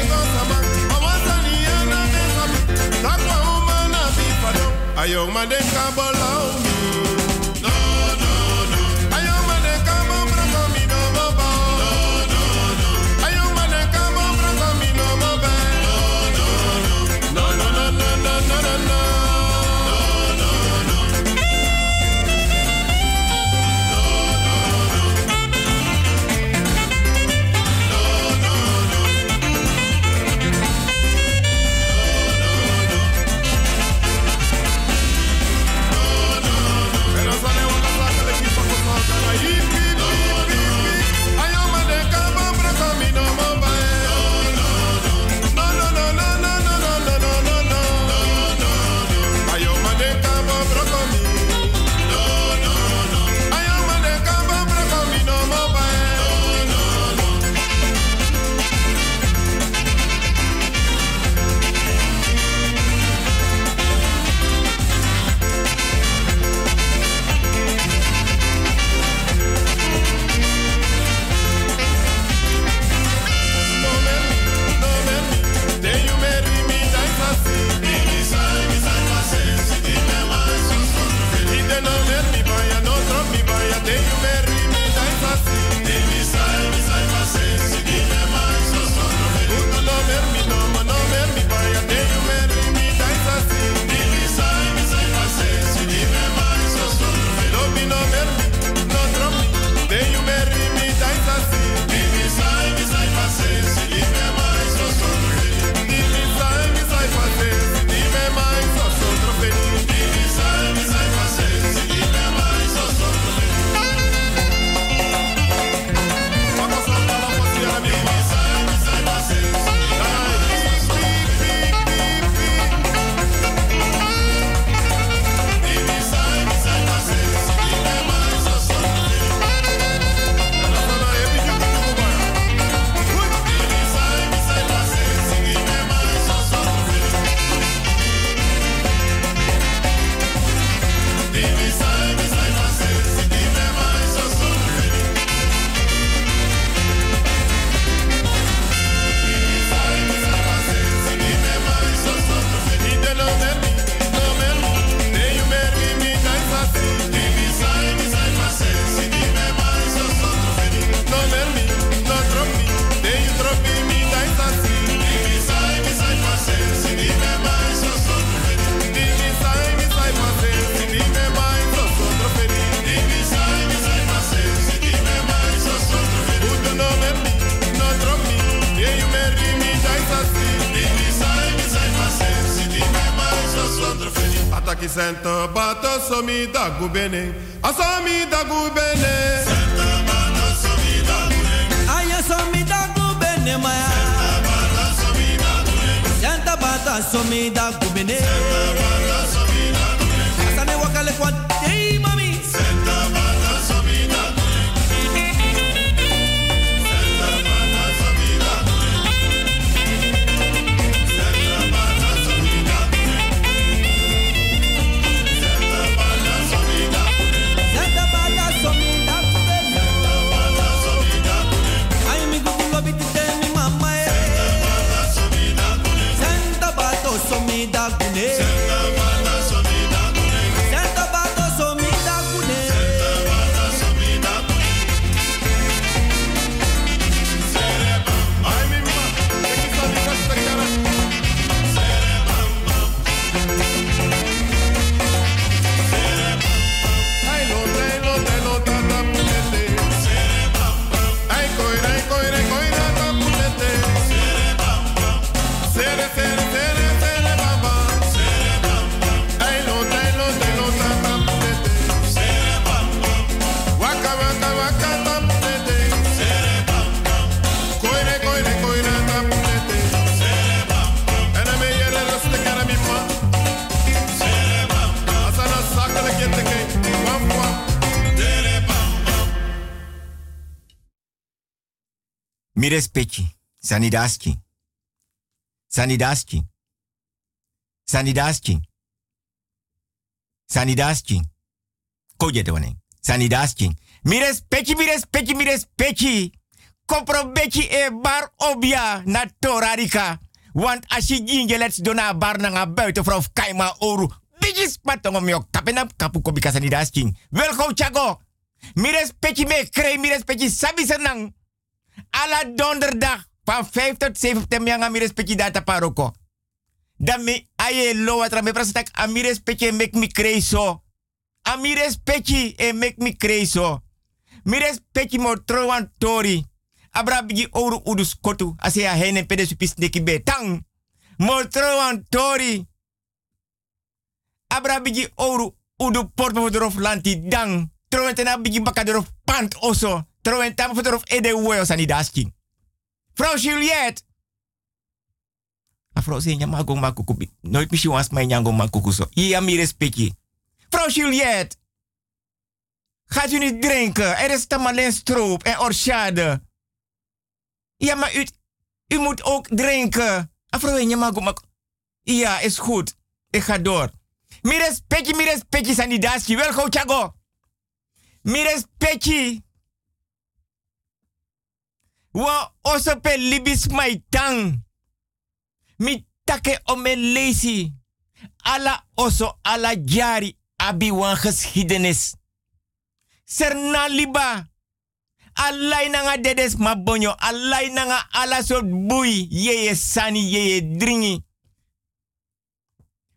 Agubene. Sanidaski. Sanidaski. Sanidaski. Sanidaski. Koje de waning. Sanidaski. Mi respecti, mi respecti, mi respecti. Kopro beki e bar obia na torarika. Want ginge lets dona bar na buiten vrouw kaima oru. Bigis patong om yo kapenap kapu kobika sanidaski. Welkom chago. Mi respecti me krei, mi respecti sabi senang. Alla donderdag van 5 tot 7 september yang ami respecti data paroko. Dan me aye lo watra me prastak ami respecti make me crazy. Ami respecti e make me crazy. Mi respecti mo trowan tori. Abra bigi ouro udus kotu ase ya hene pede supis neki be tang. Mo trowan tori. Abra bigi ouro udu porto lanti dang. Trowan tena bigi bakadorof pant oso. Trowen tam ede uwe osani dasking. Vrouw Juliette. A vrouw zei, ja, mago makukubi. Nooit misschien was mijn jango makukuso. Ja, mi respecti. Vrouw Juliette. Gaat u niet drinken? Er is tamalin stroop en orchade. Ja, maar u, u moet ook drinken. A vrouw, ja, mago mak. Ja, is goed. Ik ga door. Mi respecti, mi respecti, sani daski. Welkom, Chago. Mi respecti. Wa oso pe libis mai tang. Mi take o me lazy. Ala oso ala jari abi wan geschiedenis. Serna liba. Alai nanga dedes mabonyo. Alai nanga ala soort bui. Yeye sani, yeye dringi.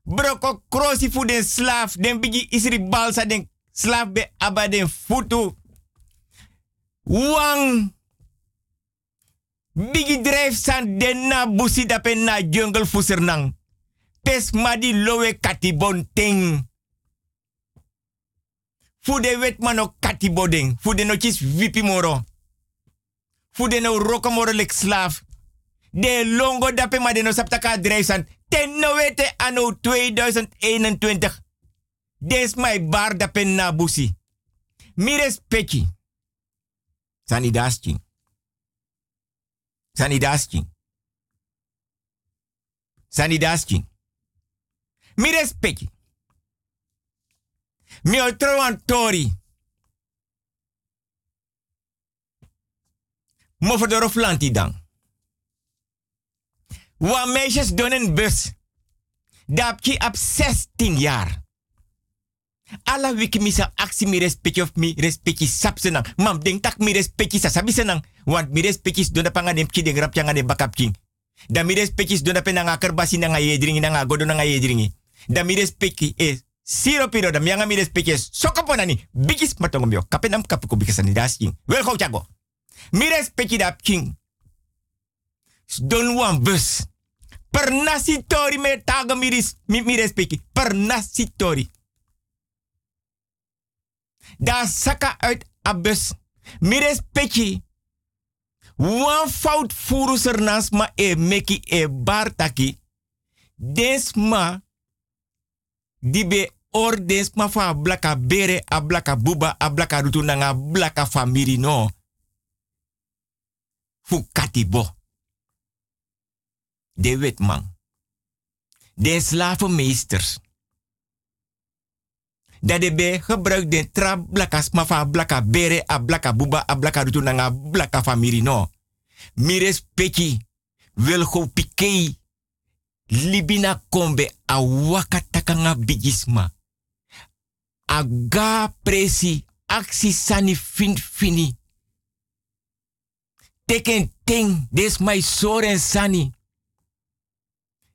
Broko krosi fu den slaaf. Den bigi isri balsa den slaaf be aba den futu. Wang. Bigi drijf san den na busi dape na jungle fusernang. Pes madi lowe katibon ting. Fu de wet mano katiboding. Fu de no chis vipi moro. Fu de no roko lek slaaf. De longo dape ma de no saptaka drijf san. Ten no wete anno 2021. Des my bar dape na busi. Mires peki. Sani dasking. Sanidaski. Sanidaski. Mi respecti. Mi otro antori. Mo voor de roflanti dan. Wa meisjes doen een bus. Dapki op 16 jaar. Alla wiki misa actie mi respecti of mi respecti sapsenang. Mam denk tak mi respecti sa sabi senang. Want mi respecti dona panga dem ki de grap yang ade bakap king. Da mi respecti dona pe nanga kerbasi nanga yedringi nanga godo nanga yedringi. Da mi respecti e siro piro da mianga mi respecti sokoponani. Bigis matongom yo. Kapenam kapuko bikasani das king. Wel go chago. Mi respecti da king. Don wan bus. Per nasitori me taga mi, mi, mi respecti. Per nasitori. Da saka uit abus. Mi respecti. Wan fout furu sernas ma e meki e bartaki. Des ma di be or des ma fa blaka bere a blaka buba a blaka rutu nanga blaka famiri no. Fu bo. De wetman. De slavenmeesters. Dat de be gebruik de tra blaka smafa blaka bere a blaka buba a blaka rutu nanga blaka famiri no. Mires peki libina kombe a bigisma. Aga presi aksi sani fin fini. Teken ting des mai soren sani.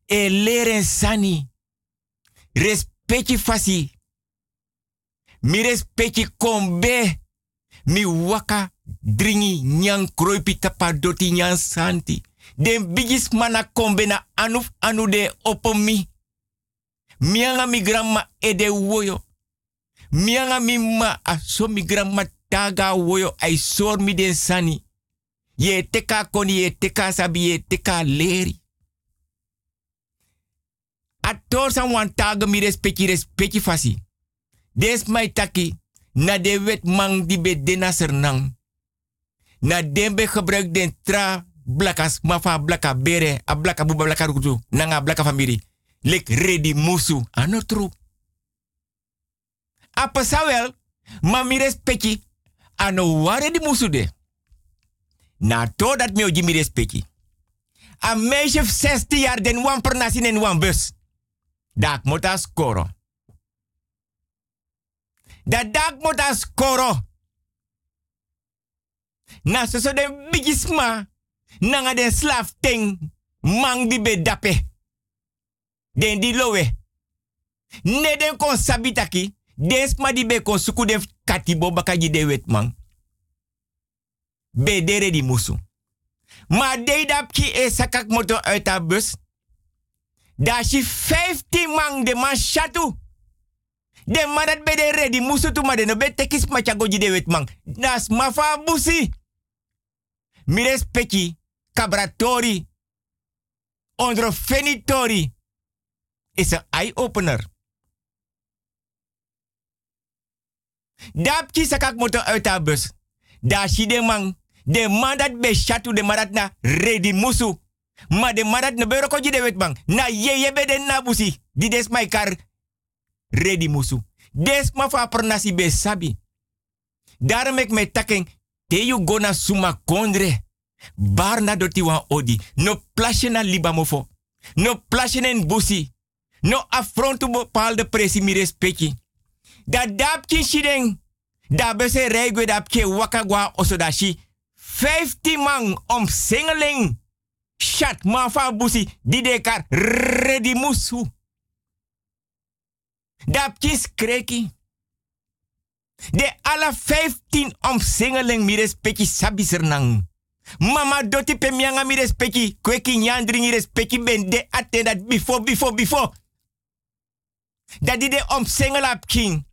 E sani. Respecti fasi. Mi respecti kombe. Mi waka dringi nyang kroipi tapa doti nyang santi. Den bigis mana kombe na anuf anu de opomi. Mianga mi grandma ede woyo. Mianga mi ma aso mi grandma taga woyo ai sor mi den sani. Ye teka koni ye teka sabi ye teka leri. Ator san wan taga mi respecti respecti fasi. Des mai taki na de wet mang di be dena. Na den be gebruik den tra blakas mafa blaka bere a blaka buba blaka rukutu nanga blaka famiri. Lek ready musu ano tru. Sawel ma mi respecti ano ware di musu de. Na to dat me oji mi respecti. A meisje 16 jaar den wan en wan bus. Dak mota skoro. Dat dak mota skoro. Na so so den bigisma. Nanga den slaaf ting. Mang di be dape. Den di lowe. Ne den kon sabitaki. Den sma di be kon suku katibo baka ji de wet man. Be dere di musu. Maar deed dat ki e sakak moto uit bus. Da shi 15 man de man shatu. De man dat be de ready musu tu maar de no be tekis ma chago ji de wet man. Das mafa busi. Mi respecti cabratori. Ondro fenitori. Is een eye-opener. Dap ki sakak moto uit haar bus. Da shi de man. De man dat be shatu de man na ready musu. Maar de man dat koji de wet. Na ye ye be de na busi. Di kar ready musu. Des ma fa pernasi be sabi. Daarom ik me taking. Te you gona suma kondre. Bar na doti odi. No plasje na libamofo. No plasje en busi. No affrontu bepaalde presi mi respecti. Ki shideng. Da bese regwe dap ke wakagwa osodashi. 15 man om singeling. Shat man van busi. Die dekar ready musu. Dap ki skreki. De alle 15 om singeling mi respecti sabi sernang. Mama doti pe mianga mi. Kweki nyandringi respecti ben de attendat before, before, before. Dat die de om singelap king.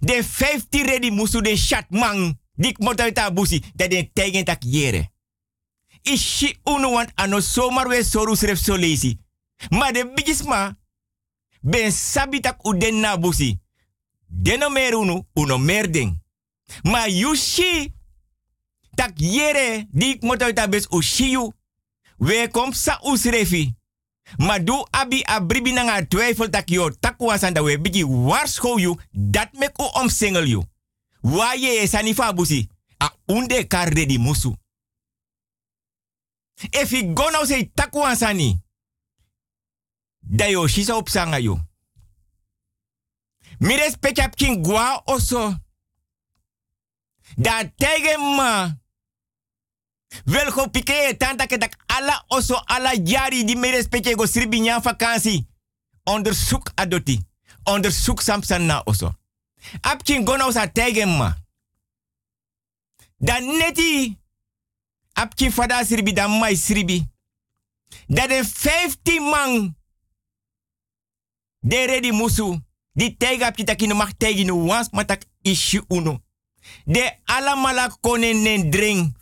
De 50 ready musu de chat man. Dik mot uit haar busi. Dat de tegen tak jere. Ishi unu want ano zomaar we soru sref so. Maar de bigisma. Ben sabi tak u den na busi. Deno mer unu, uno mer ding. Maar you shi. Tak jere. Dik mot uit haar bus u shiyu. We kom sa usrefi. Maar do abi abribi na nga twijfel tak yo takwa sanda we bigi warschow you. Dat mek u omsingel you. Wa ye sani fa busi. A unde kar di musu. If you go now sani. Dayo shisa op sanga yo. Mi ap gwa oso. Da tegemma. Wel go pike tanta ke dak ala oso ala jari di mi respect go sribi nyan. Onderzoek adoti. Onderzoek samsan na oso. Ap king gona osa tegen ma. Neti. Ap king fada sribi dan mai sribi. Dat de 15 man de redi musu. Di tega pita kino tegen tegi no wans matak nou ishi uno. De alamala konen dring.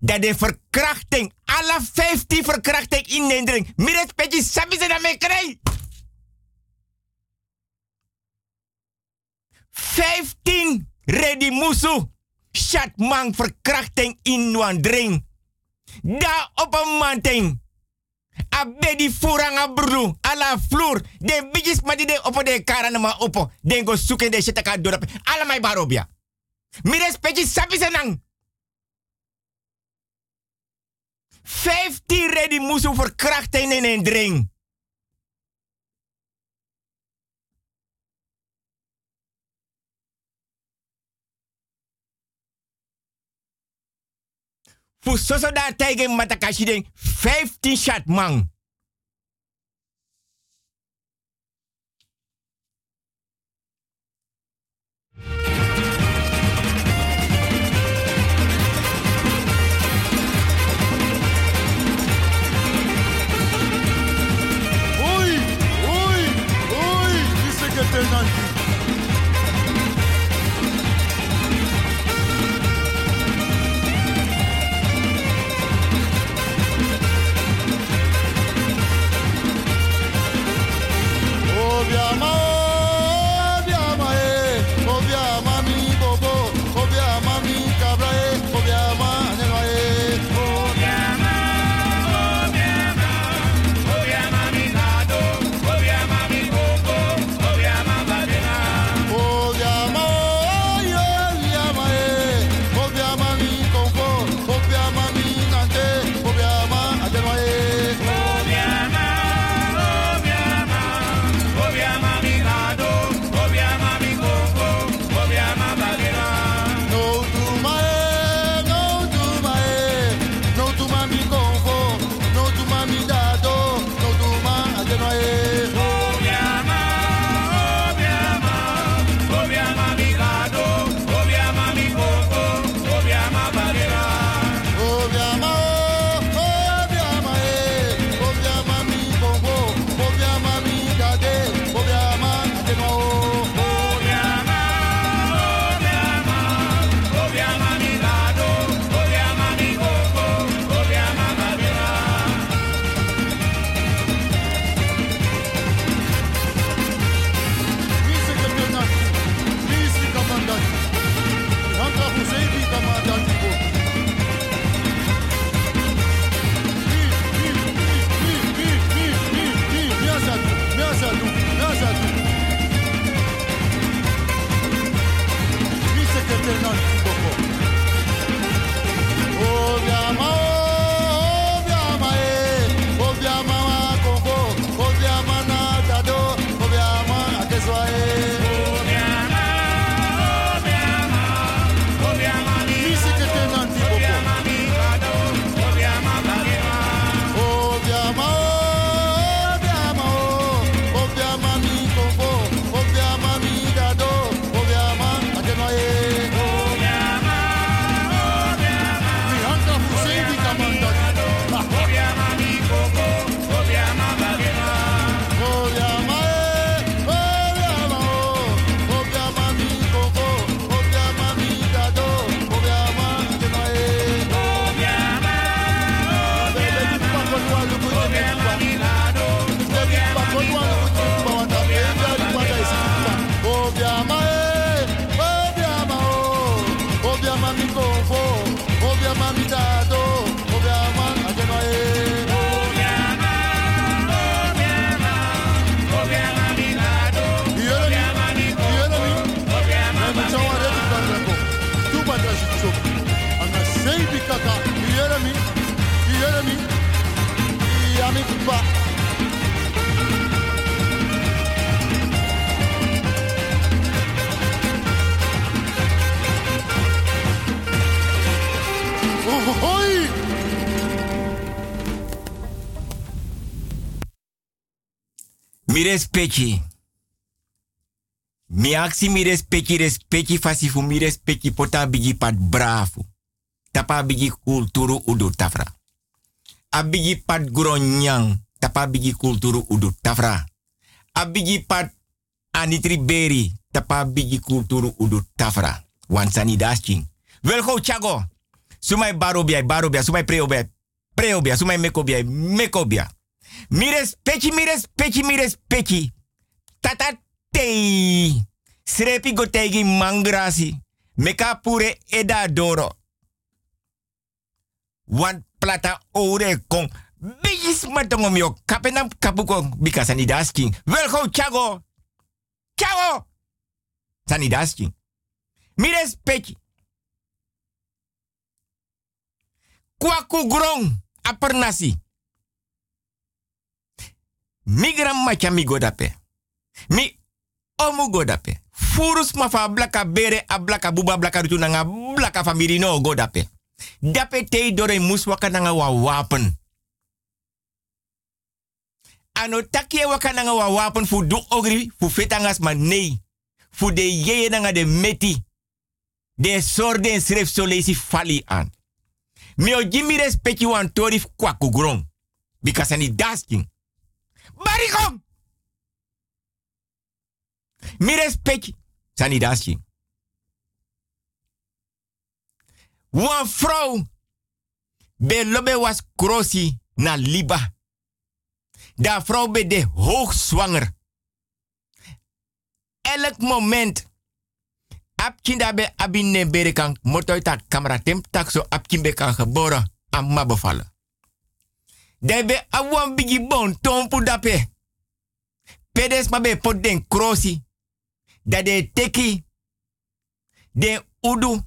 Dat de verkrachting, alle 15 verkrachting in nendring. Mires petje sabi ze daarmee krijg. 15 redi musu. Schatman verkrachting in nuandring. Da op een manting a bedi furanga bru ala flur. De bigis madi de opo de karana ma opo. Den go suke de shitaka dorap ala mai barobia mi respecti sapi senang. 15 ready moesten verkrachten in een drink. Fu soso da tegen matakashi den 15 shot man. mi respecti. Mi aksi mi respecti, respecti fasi fu mi pota bigi pat brafu. Tapa bigi kulturu udu tafra. Abigi pat gronyang, tapa bigi kulturu udu tafra. Abigi pat anitri beri, tapa bigi kulturu udu tafra. Wansani dasking. Welko chago. Sumai barobia, barobia, sumai preobia, preobia, sumai mekobia, mekobia. Mires pechi, mires pechi, mires pechi. Tata tei. Srepi gotegi mangrasi. Meka pure eda doro. Wan plata ore yo. Kapenam kapukong. Bika sanidasking. Welgo chago. Chago. Sanidasking. Mires pechi. Kwaku grong. Apernasi. Migram macha mi godape. Mi omu godape. Furus ma fa blaka bere a blaka buba blaka rutu nanga blaka no godape. Dape te dore mus waka nanga wa wapen. Ano takie waka nanga wa wapen fu du ogri fu fetangas ma nee. Fu de yeye de meti. De sorde sref so lesi fali an. Mi o jimi respecti wan tori kwa kugron. Because ani dasking. Barikong! Mi respecti. Sani dasking. Wan vrouw. Be lobe was krosi na liba. Da vrouw be de hoogzwanger. Elk moment. Apkinda be abine bere kan motoy tak kamera tem tak so apkin kan geboren. Amma bevallen. De be awan bigi bon tompu dape. Pedes ma be pot den krosi. Da de teki. Den udu.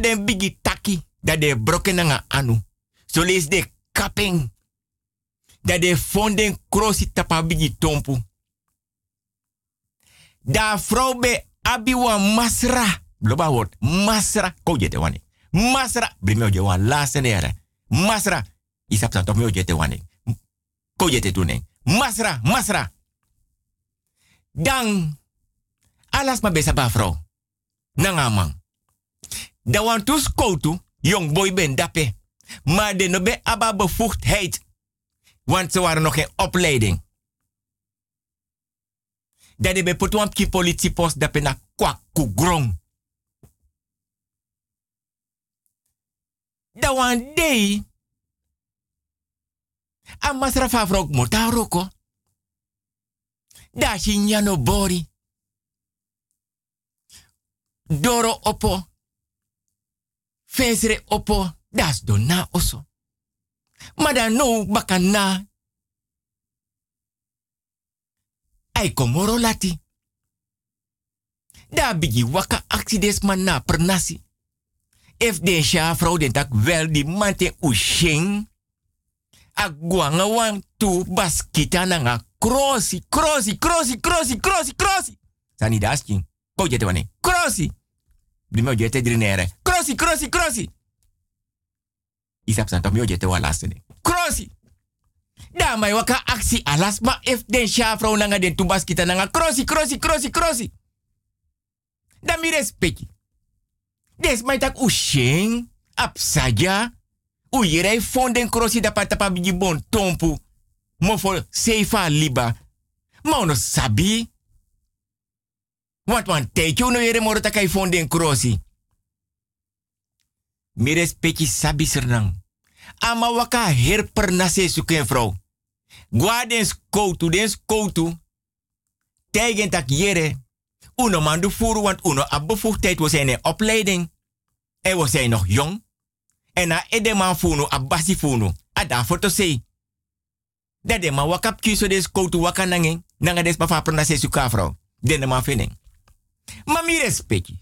Den bigi taki. Da de broken nga anu. So lees de kapping. Da de fonden krosi tapa bigi tompu. Da vrouw be abi wan masra. Bloba word. Masra. Ko jete wani. Masra. Brime oje wan laatste. Masra. Isap san tomi oje te wani. Ko jete. Masra. Masra. Dan. Alas ma besa ba vrouw. Nanga man. Da wan tu skoutu. Jong boy ben dape. Maar de no be aba bevoegdheid. Want ze waren nog geen opleiding dat de be potuan ki politiepost dat pe na kwa kugrong. Da wan dei. A masra fa frok mota roko. Da shi nyano bori. Doro opo. Fesre opo. Das do na oso. Maar dan no bakana. Ai lati. Da bigi waka accidents man na pernasi. If de sha vrouw den tak wel di mante ushing. A guanga wan tu baskita na nga crossi, crossi, crossi, crossi, crossi, crossi. Sani dasking. Ko jete wane. Crossi. Bimo jete drinere. Crossi, crossi, crossi. Isap santom yo jete wa laste ne. Crossi. Da mai waka aksi alas ma if den shafrau nanga den tubas kita nanga crossi crossi crossi crossi. Da mi respecti. Des mai tak usheng ap saja. U yere fonden crossi da patapa bigi bon tompu. Mo fo seifa liba. Ma ono sabi. Want wan teki no yere moro takai fonden crossi. Mi respecti sabi sernang ama waka her per nase suken vrouw. Gwa den skoutu, den skoutu. Tegen tak jere. Uno man du voeren, want uno a bevoegdheid. We zijn in opleiding. En we zijn nog jong. Na ede man funu, a basi funu. A da foto sei. Dat de man wakap kiso des skoutu waka nanging. Nanga des pa per nase suka vrouw. Den man vining. Maar mi respecti.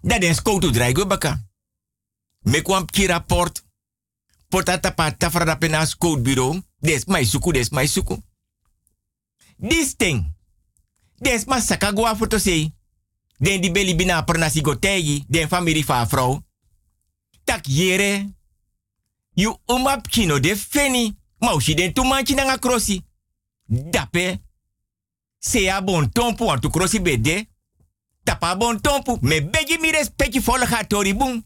Dat den skoutu draai baka. Me kwam ki rapport potata pa tafra da pena bureau. Des mai suku, des mai suku. This thing. Des ma saka foto sei. Den di beli bina tegi, den family fa. Tak yere. You umap kino de feni. Mausi den tu manchi nanga krosi. Dape. Se ya bon tompu an tu krosi bede. Tapa bon tompu. Me begi mi respecti volga tori boom.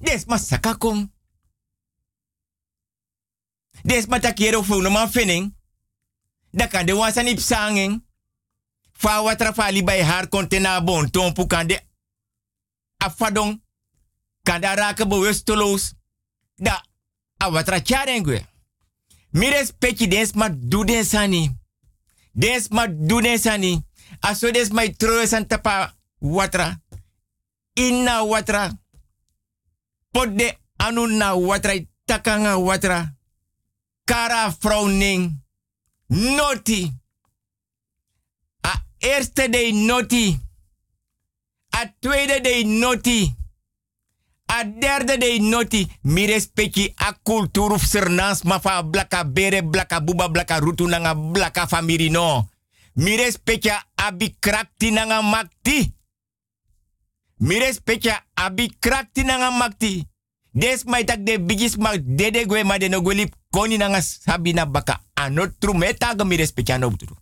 Des ma saka kom. Des ma takiero fu no man fening. Da kan de wansan ip sanging. Fa watra fa li bij haar kontena bon tompu kan de afadong. Kan da raken. Da a watra charengwe. Mires peki des ma den sani. Des ma du den sani. Aso san tapa watra. Inna watra. Pot de anu na watra. Takanga watra. Kara vrouw ning. Noti. A eerste day noti. A tweede day noti. A derde day noti. Mi respecti a kulturu sernans ma fa blaka bere blaka buba blaka rutu nanga blaka famiri no. Mi respecti abi nanga makti. Mi respecti abi nanga makti. Des mai tak de bigis ma dede gwe ma de no gweli koni nanga sabina baka anotru meta ga mi respecti ano buturu.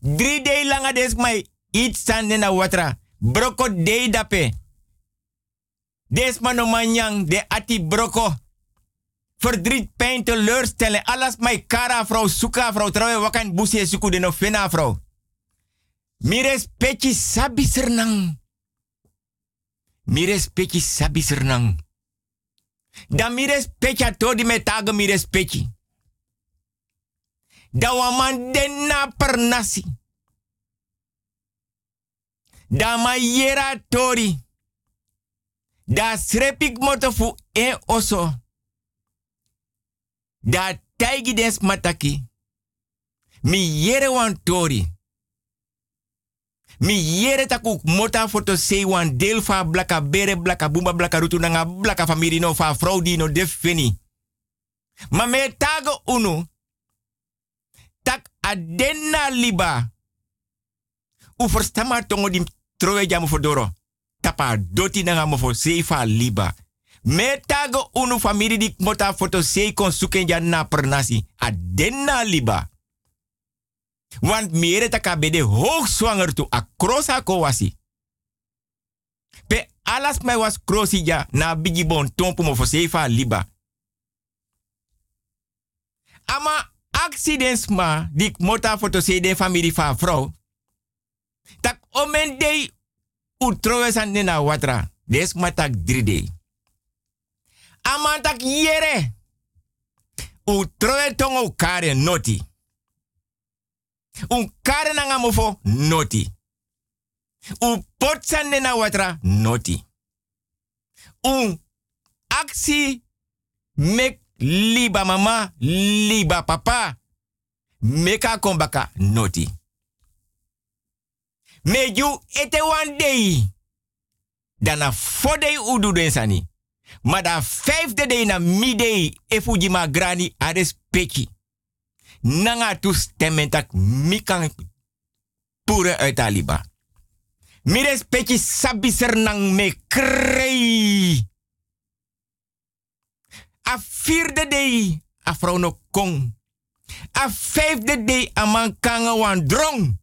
Drie day langa des mai iets sande na watra. Broko day dape. Des mano manyang de ati broko. Verdriet, pijn, teleurstellen. Alles mai kara vrouw, suka vrouw. Trouwe wakan busie suku de no fena vrouw. Mi respecti sabi sernang. Mi respecti sabi sernang. Da mi respecti a todi me taga mi respecti. Da waman den na per nasi. Da ma yera tori. Da srepik moto fu e oso. Da taigi des mataki. Mi yere wan tori. Mi yere taku mota foto sei wan blaka bere blaka bumba blaka rutu blaka famiri no fa fraudi no defini. Tago unu. Tak adenna liba. U verstama tongo di trowe jamu fodoro. Tapa doti nanga mo fo sei fa liba. Me tago unu famiri di mota foto sei kon suken ja na pernasi. Adenna liba. Want mere taka bede hoogzwanger tu a krosa ko wasi. Pe alas mij was krosi ja na bigi bon tompu mo fa liba. Ama accidents ma dik mota foto se de family fa vrouw. Tak omen dei utrowe san na watra. Des matak drie Ama tak yere. Utrowe tongo kare noti. Un kare nanga mofo noti. Un potsande na watra noti. Un aksi mek liba mama, liba papa. Meka kombaka noti. Meju ete one day. Dana fodei udu den sani. Maar da vijfde day na midday efuji ma grani ades peki nanga tu tak mikang pure uit Aliba. Mi respecti sabi nang me krei. A vierde day a vrouw no kong. A vijfde day a man kanga wan drong.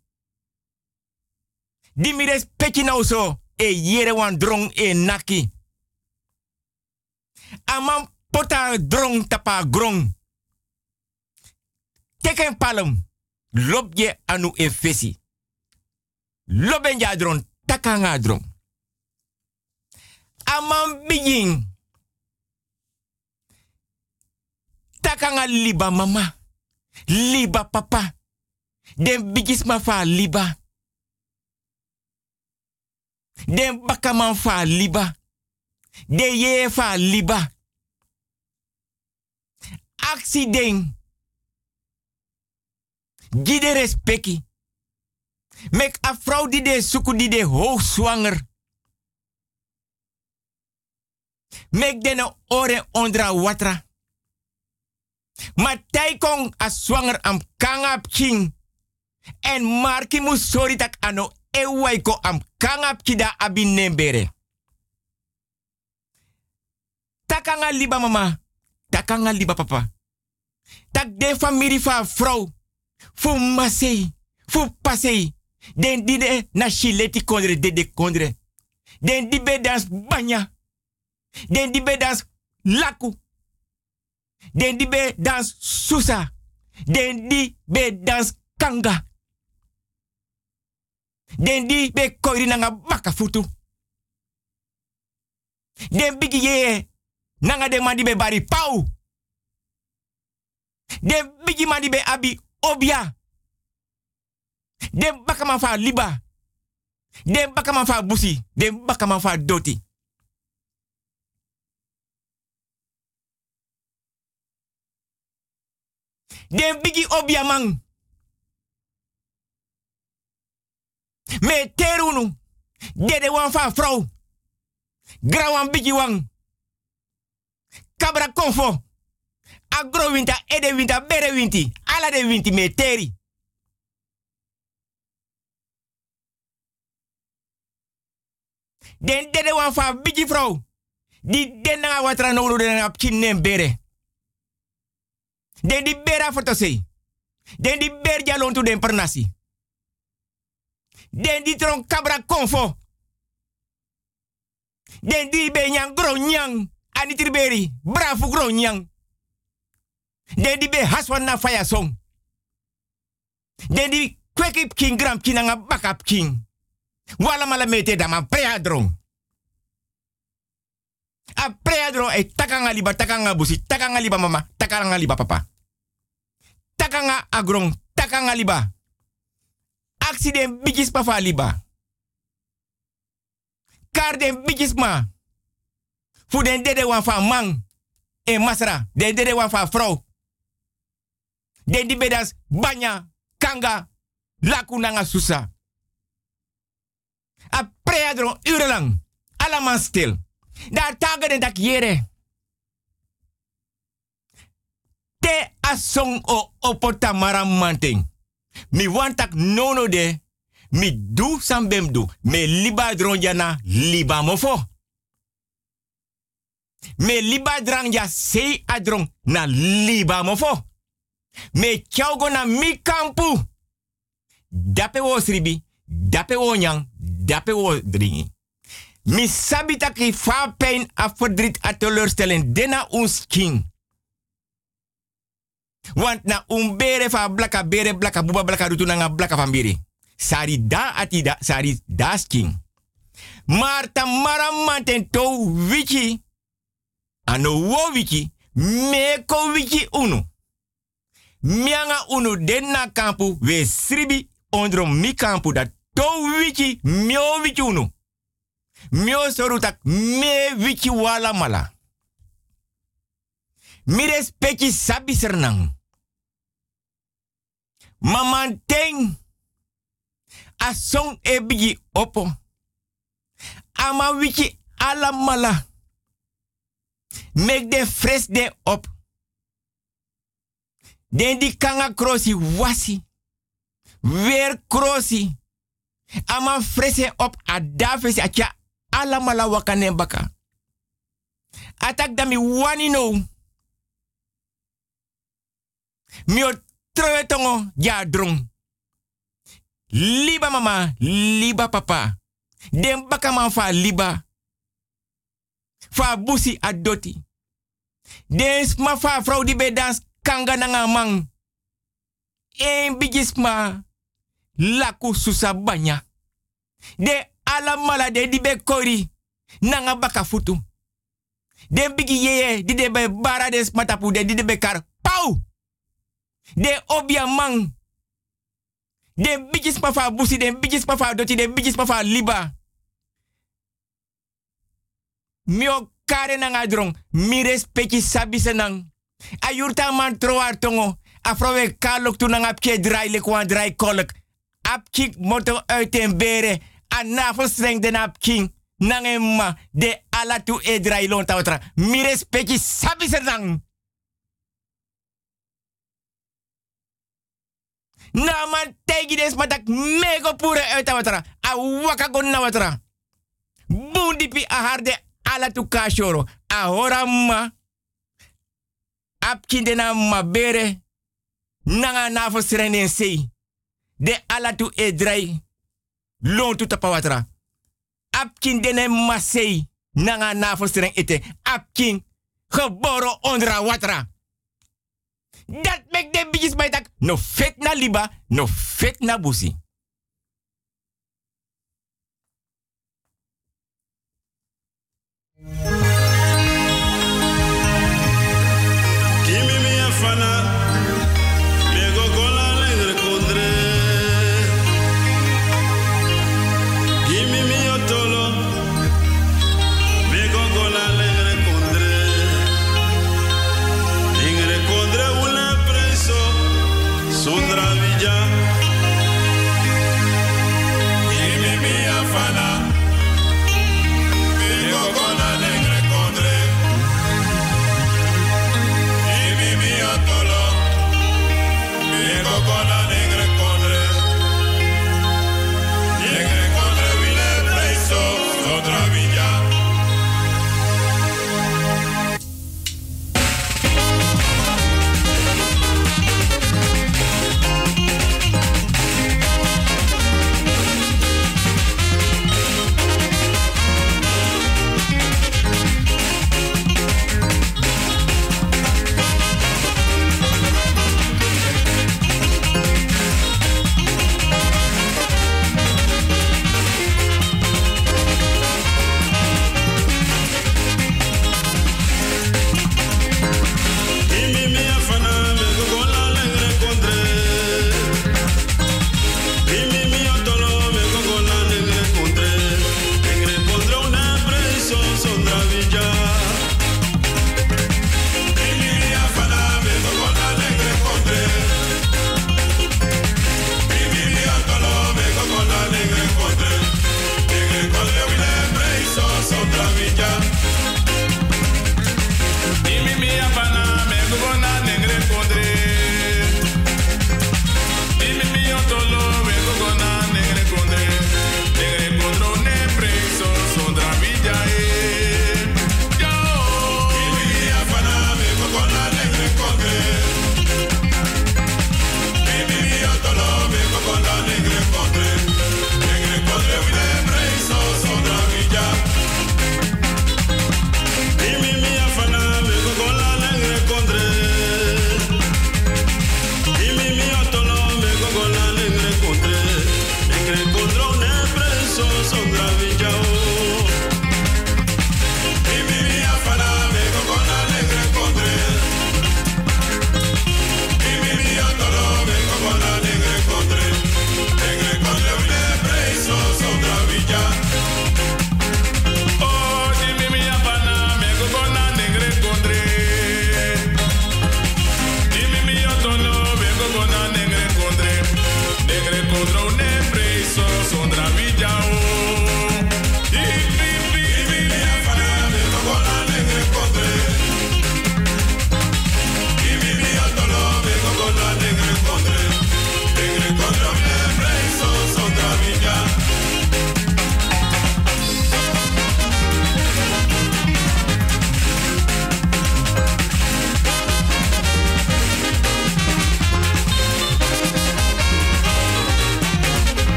Di mi e yere wan drong e naki. A man pota drong tapa grong teken palem. Lob je anu e fesi. Loben ja dron, takanga dron. Aman begin. Takanga liba mama. Liba papa. Den bigis ma fa liba. Den bakaman fa liba. De ye fa liba. Accident. Gide respecti. Mek a vrouw die de suku die de hoogzwanger. Mek den ore ondra watra. Ma taikong a zwanger am kangap king. En marki mu sorry tak ano ewaiko am kangap kida abin. Takanga liba mama. Takanga liba papa. Tak de famiri fa vrouw. Fu masei. Fu pasei. Den di de na shileti kondre de de kondre. Den di be dans banya. Den die be dans laku. Den die be dans susa. Den die be dans kanga. Den die be koiri nanga baka futu. Den bigi ye nanga de mandi be bari pau. Den bigi mandi be abi obia. Den baka liba. Den baka busi. Den baka doti. Den bigi obia man. Me terunu. Dede wan fa vrouw. Grawan bigi wan. Kabra konfo. Agro winta, ede winta, bere winti. Ala de winti me teri. Den dede wan fa bigi vrouw. Di den na watra no den na pchinen bere. Den di bera foto sei. Den di ber tu den pernasi. Den di tron kabra konfo. Den di be nyang gro nyang. Ani triberi. Bravo gro nyang. Den di be haswan na faya song. Den di kwekip king gram kinanga bakap king. Wala mala mete dama preadron. A preadron e takanga liba takanga busi takanga liba mama takanga liba papa. Takanga agron takanga liba. Accident bigis pa liba. Kar den bigis ma. Fu den dede wan fa man. E masra. Den dede wan fa vrouw. Den bedas banya, kanga, laku nanga susa. A preadron urenlang. Allemaal stil. Daar tagen den dak yere. Te asong o opota maramanting. Mi wantak nono de. Mi du sambem du. Me liba dronjana liba mofo. Me liba drangja sei adrong na liba mofo. Me chaugo na mi kampu. Dape wo sribi. Dape wo nyang. Dape wo dringi. Mi sabita ki fa pijn a verdriet a. Dena ons king. Want na un bere fa blaka bere blaka buba blaka rutu nanga blaka van. Sari da ati da, sari da king. Maar ta maramanten to wiki. Ano wo. Meko wiki unu. Mianga unu den na kampu we sribi ondro mi kampu dat to wiki mio wiki unu. Mio sorutak me wiki wala mala. Mi respecti sabi sernang. Mamanteng. Asong ebigi opo. Ama wiki ala mala. Mek de fres de op. Den di kanga krosi wasi. Weer krosi. Ama frese op a dafesi ala mala wakane baka. Atak dami wani no. Mio trowe tongo ja drong. Liba mama, liba papa. Den baka man fa liba. Fa busi adoti. Den sma fa vrouw die bij dans kanga nanga mang. En bigisma laku susa banya. De ala mala de di be kori nanga baka futu. Den bigi yeye di de be bara matapu de di de be kar. Pau! De obia. De bigis pa fa busi, de bigis pa fa doti, de bigis pa fa liba. Mio kare nanga drong, mi respecti sabi senang. Ayurta man troar tongo, afrowe kalok tu nanga pke drai le kwan drai kolok. Ap kik moto uit en bere, a navelstreng den ap king. Nangema de ala tu e drai lon tawtra. Mi respecti sabi senang. Na man tegi des matak mego pure uit watra. A waka gon na watra. Bundipi a harde ala tu kashoro. A hora ma. Apkinde na bere Nanga na fo sei. De ala tu edrai. Lon tu tapa watra. Apkinde na sei Nanga na fo ete. Apkin. Geboren onder watra. Dat mek de bijis bij tak. No fit na liba, no fit na busi. Yeah.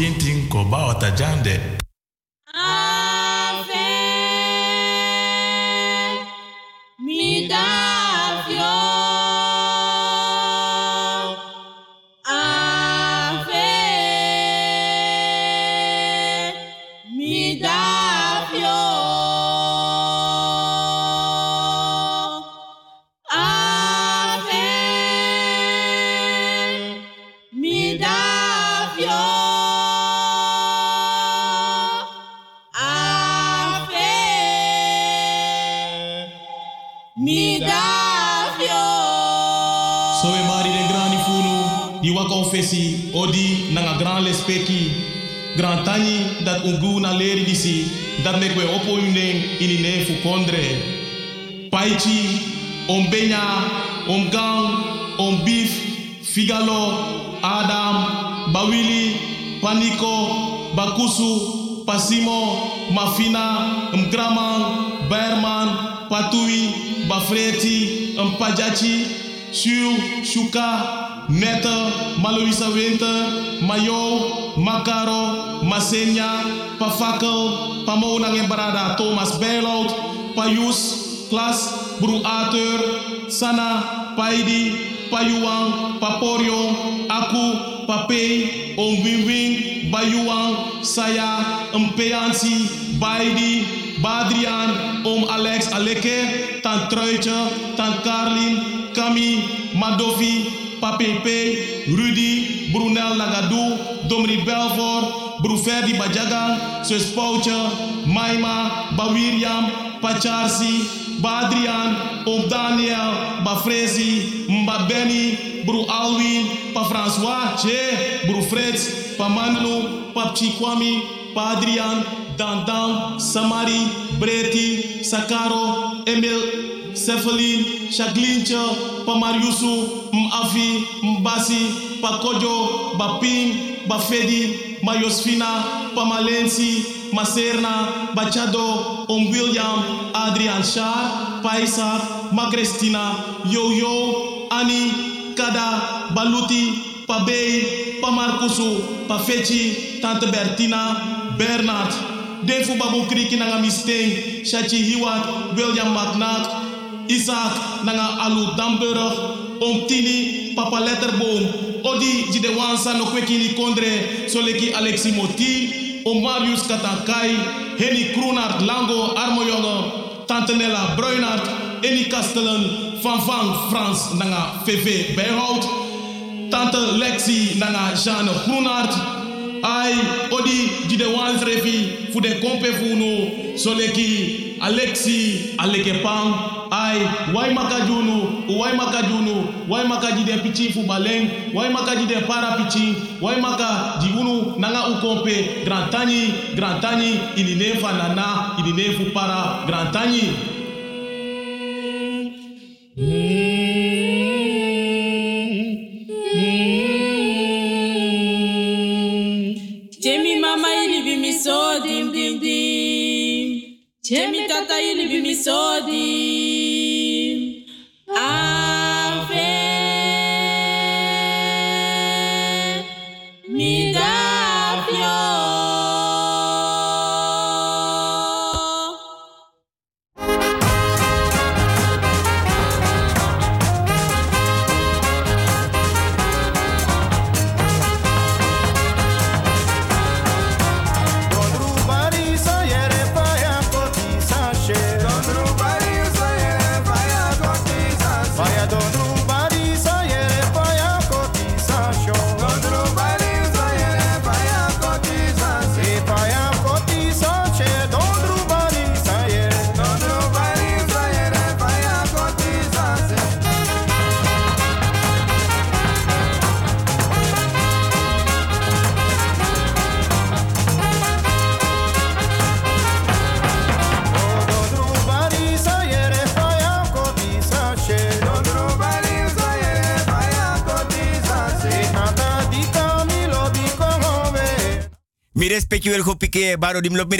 14th mpajachi, Shu, Shuka, Netta, Maloisa Winter, Mayo, Makaro, Masenya, Pafakel, Pamona Embarada, Thomas Berlout, Payus, Klas, Bru Arthur, Sana, Paidi, Payuang, Paporio, Aku, Pape, Om Wing Wing, Bayuang, Saya, Mpeansi, Baidi, Badrian, Om Alex Aleke, Tan Truitje, Tan Karlin, Kami, Madofi, Papepe, Rudy, Brunel Lagadou, Domri Belfort, Bruferdi Bajagang, Sus Pouche, Maima, Bawiriam, Pacharsi, Badrian, Om Daniel, Bafrezi, Mbabeni, Bru Alwin, Pa François, Che, Bru Fritz, Pa Mandelu, Pa Chikwami, Pa Adrian, Dandan, Samari, Breti, Sakaro, Emil, Cefalin, Chaglincha, Pamariusu, Mavi, Mbasi, Pakojo, Bapim, Bafedi, Maiosfina, Pamalensi, Macerna, Bachado, Om William, Adrian Shah, Paisar, Magrestina, Yo-Yo, Ani, Kada, Baluti, Pabei, Pamarcusu, Pafeci, Tante Bertina, Bernard, Defu Babu Kriki Nanga Misteng, Shachi Hiwat, William McNatt, Isaac Nanga Alu Damburg, Om Tini, Papa Letterboom, Odi Jidewansa no Kwekini Kondre, Soleki Alexi Moti, Om Marius Katankai, Henny Kroenart Lango Armojonge, Tante Nella Bruinart, Eni Kastelen, Van Van Frans Nanga VV Bijhout, Tante Lexi Nanga Jeanne Groenart, Ai, odi jide wans refi fu kompe fu no soleki Alexi aleke pang ai wai makajunu wai makajunu wai makaji de pichi fu baleng wai makaji de para pichi maka nanga u kompe grand tani grand tani ini ne nana ini ne fu para grand tani Jemi tata ili bi mi so dim. Baro dim lop mi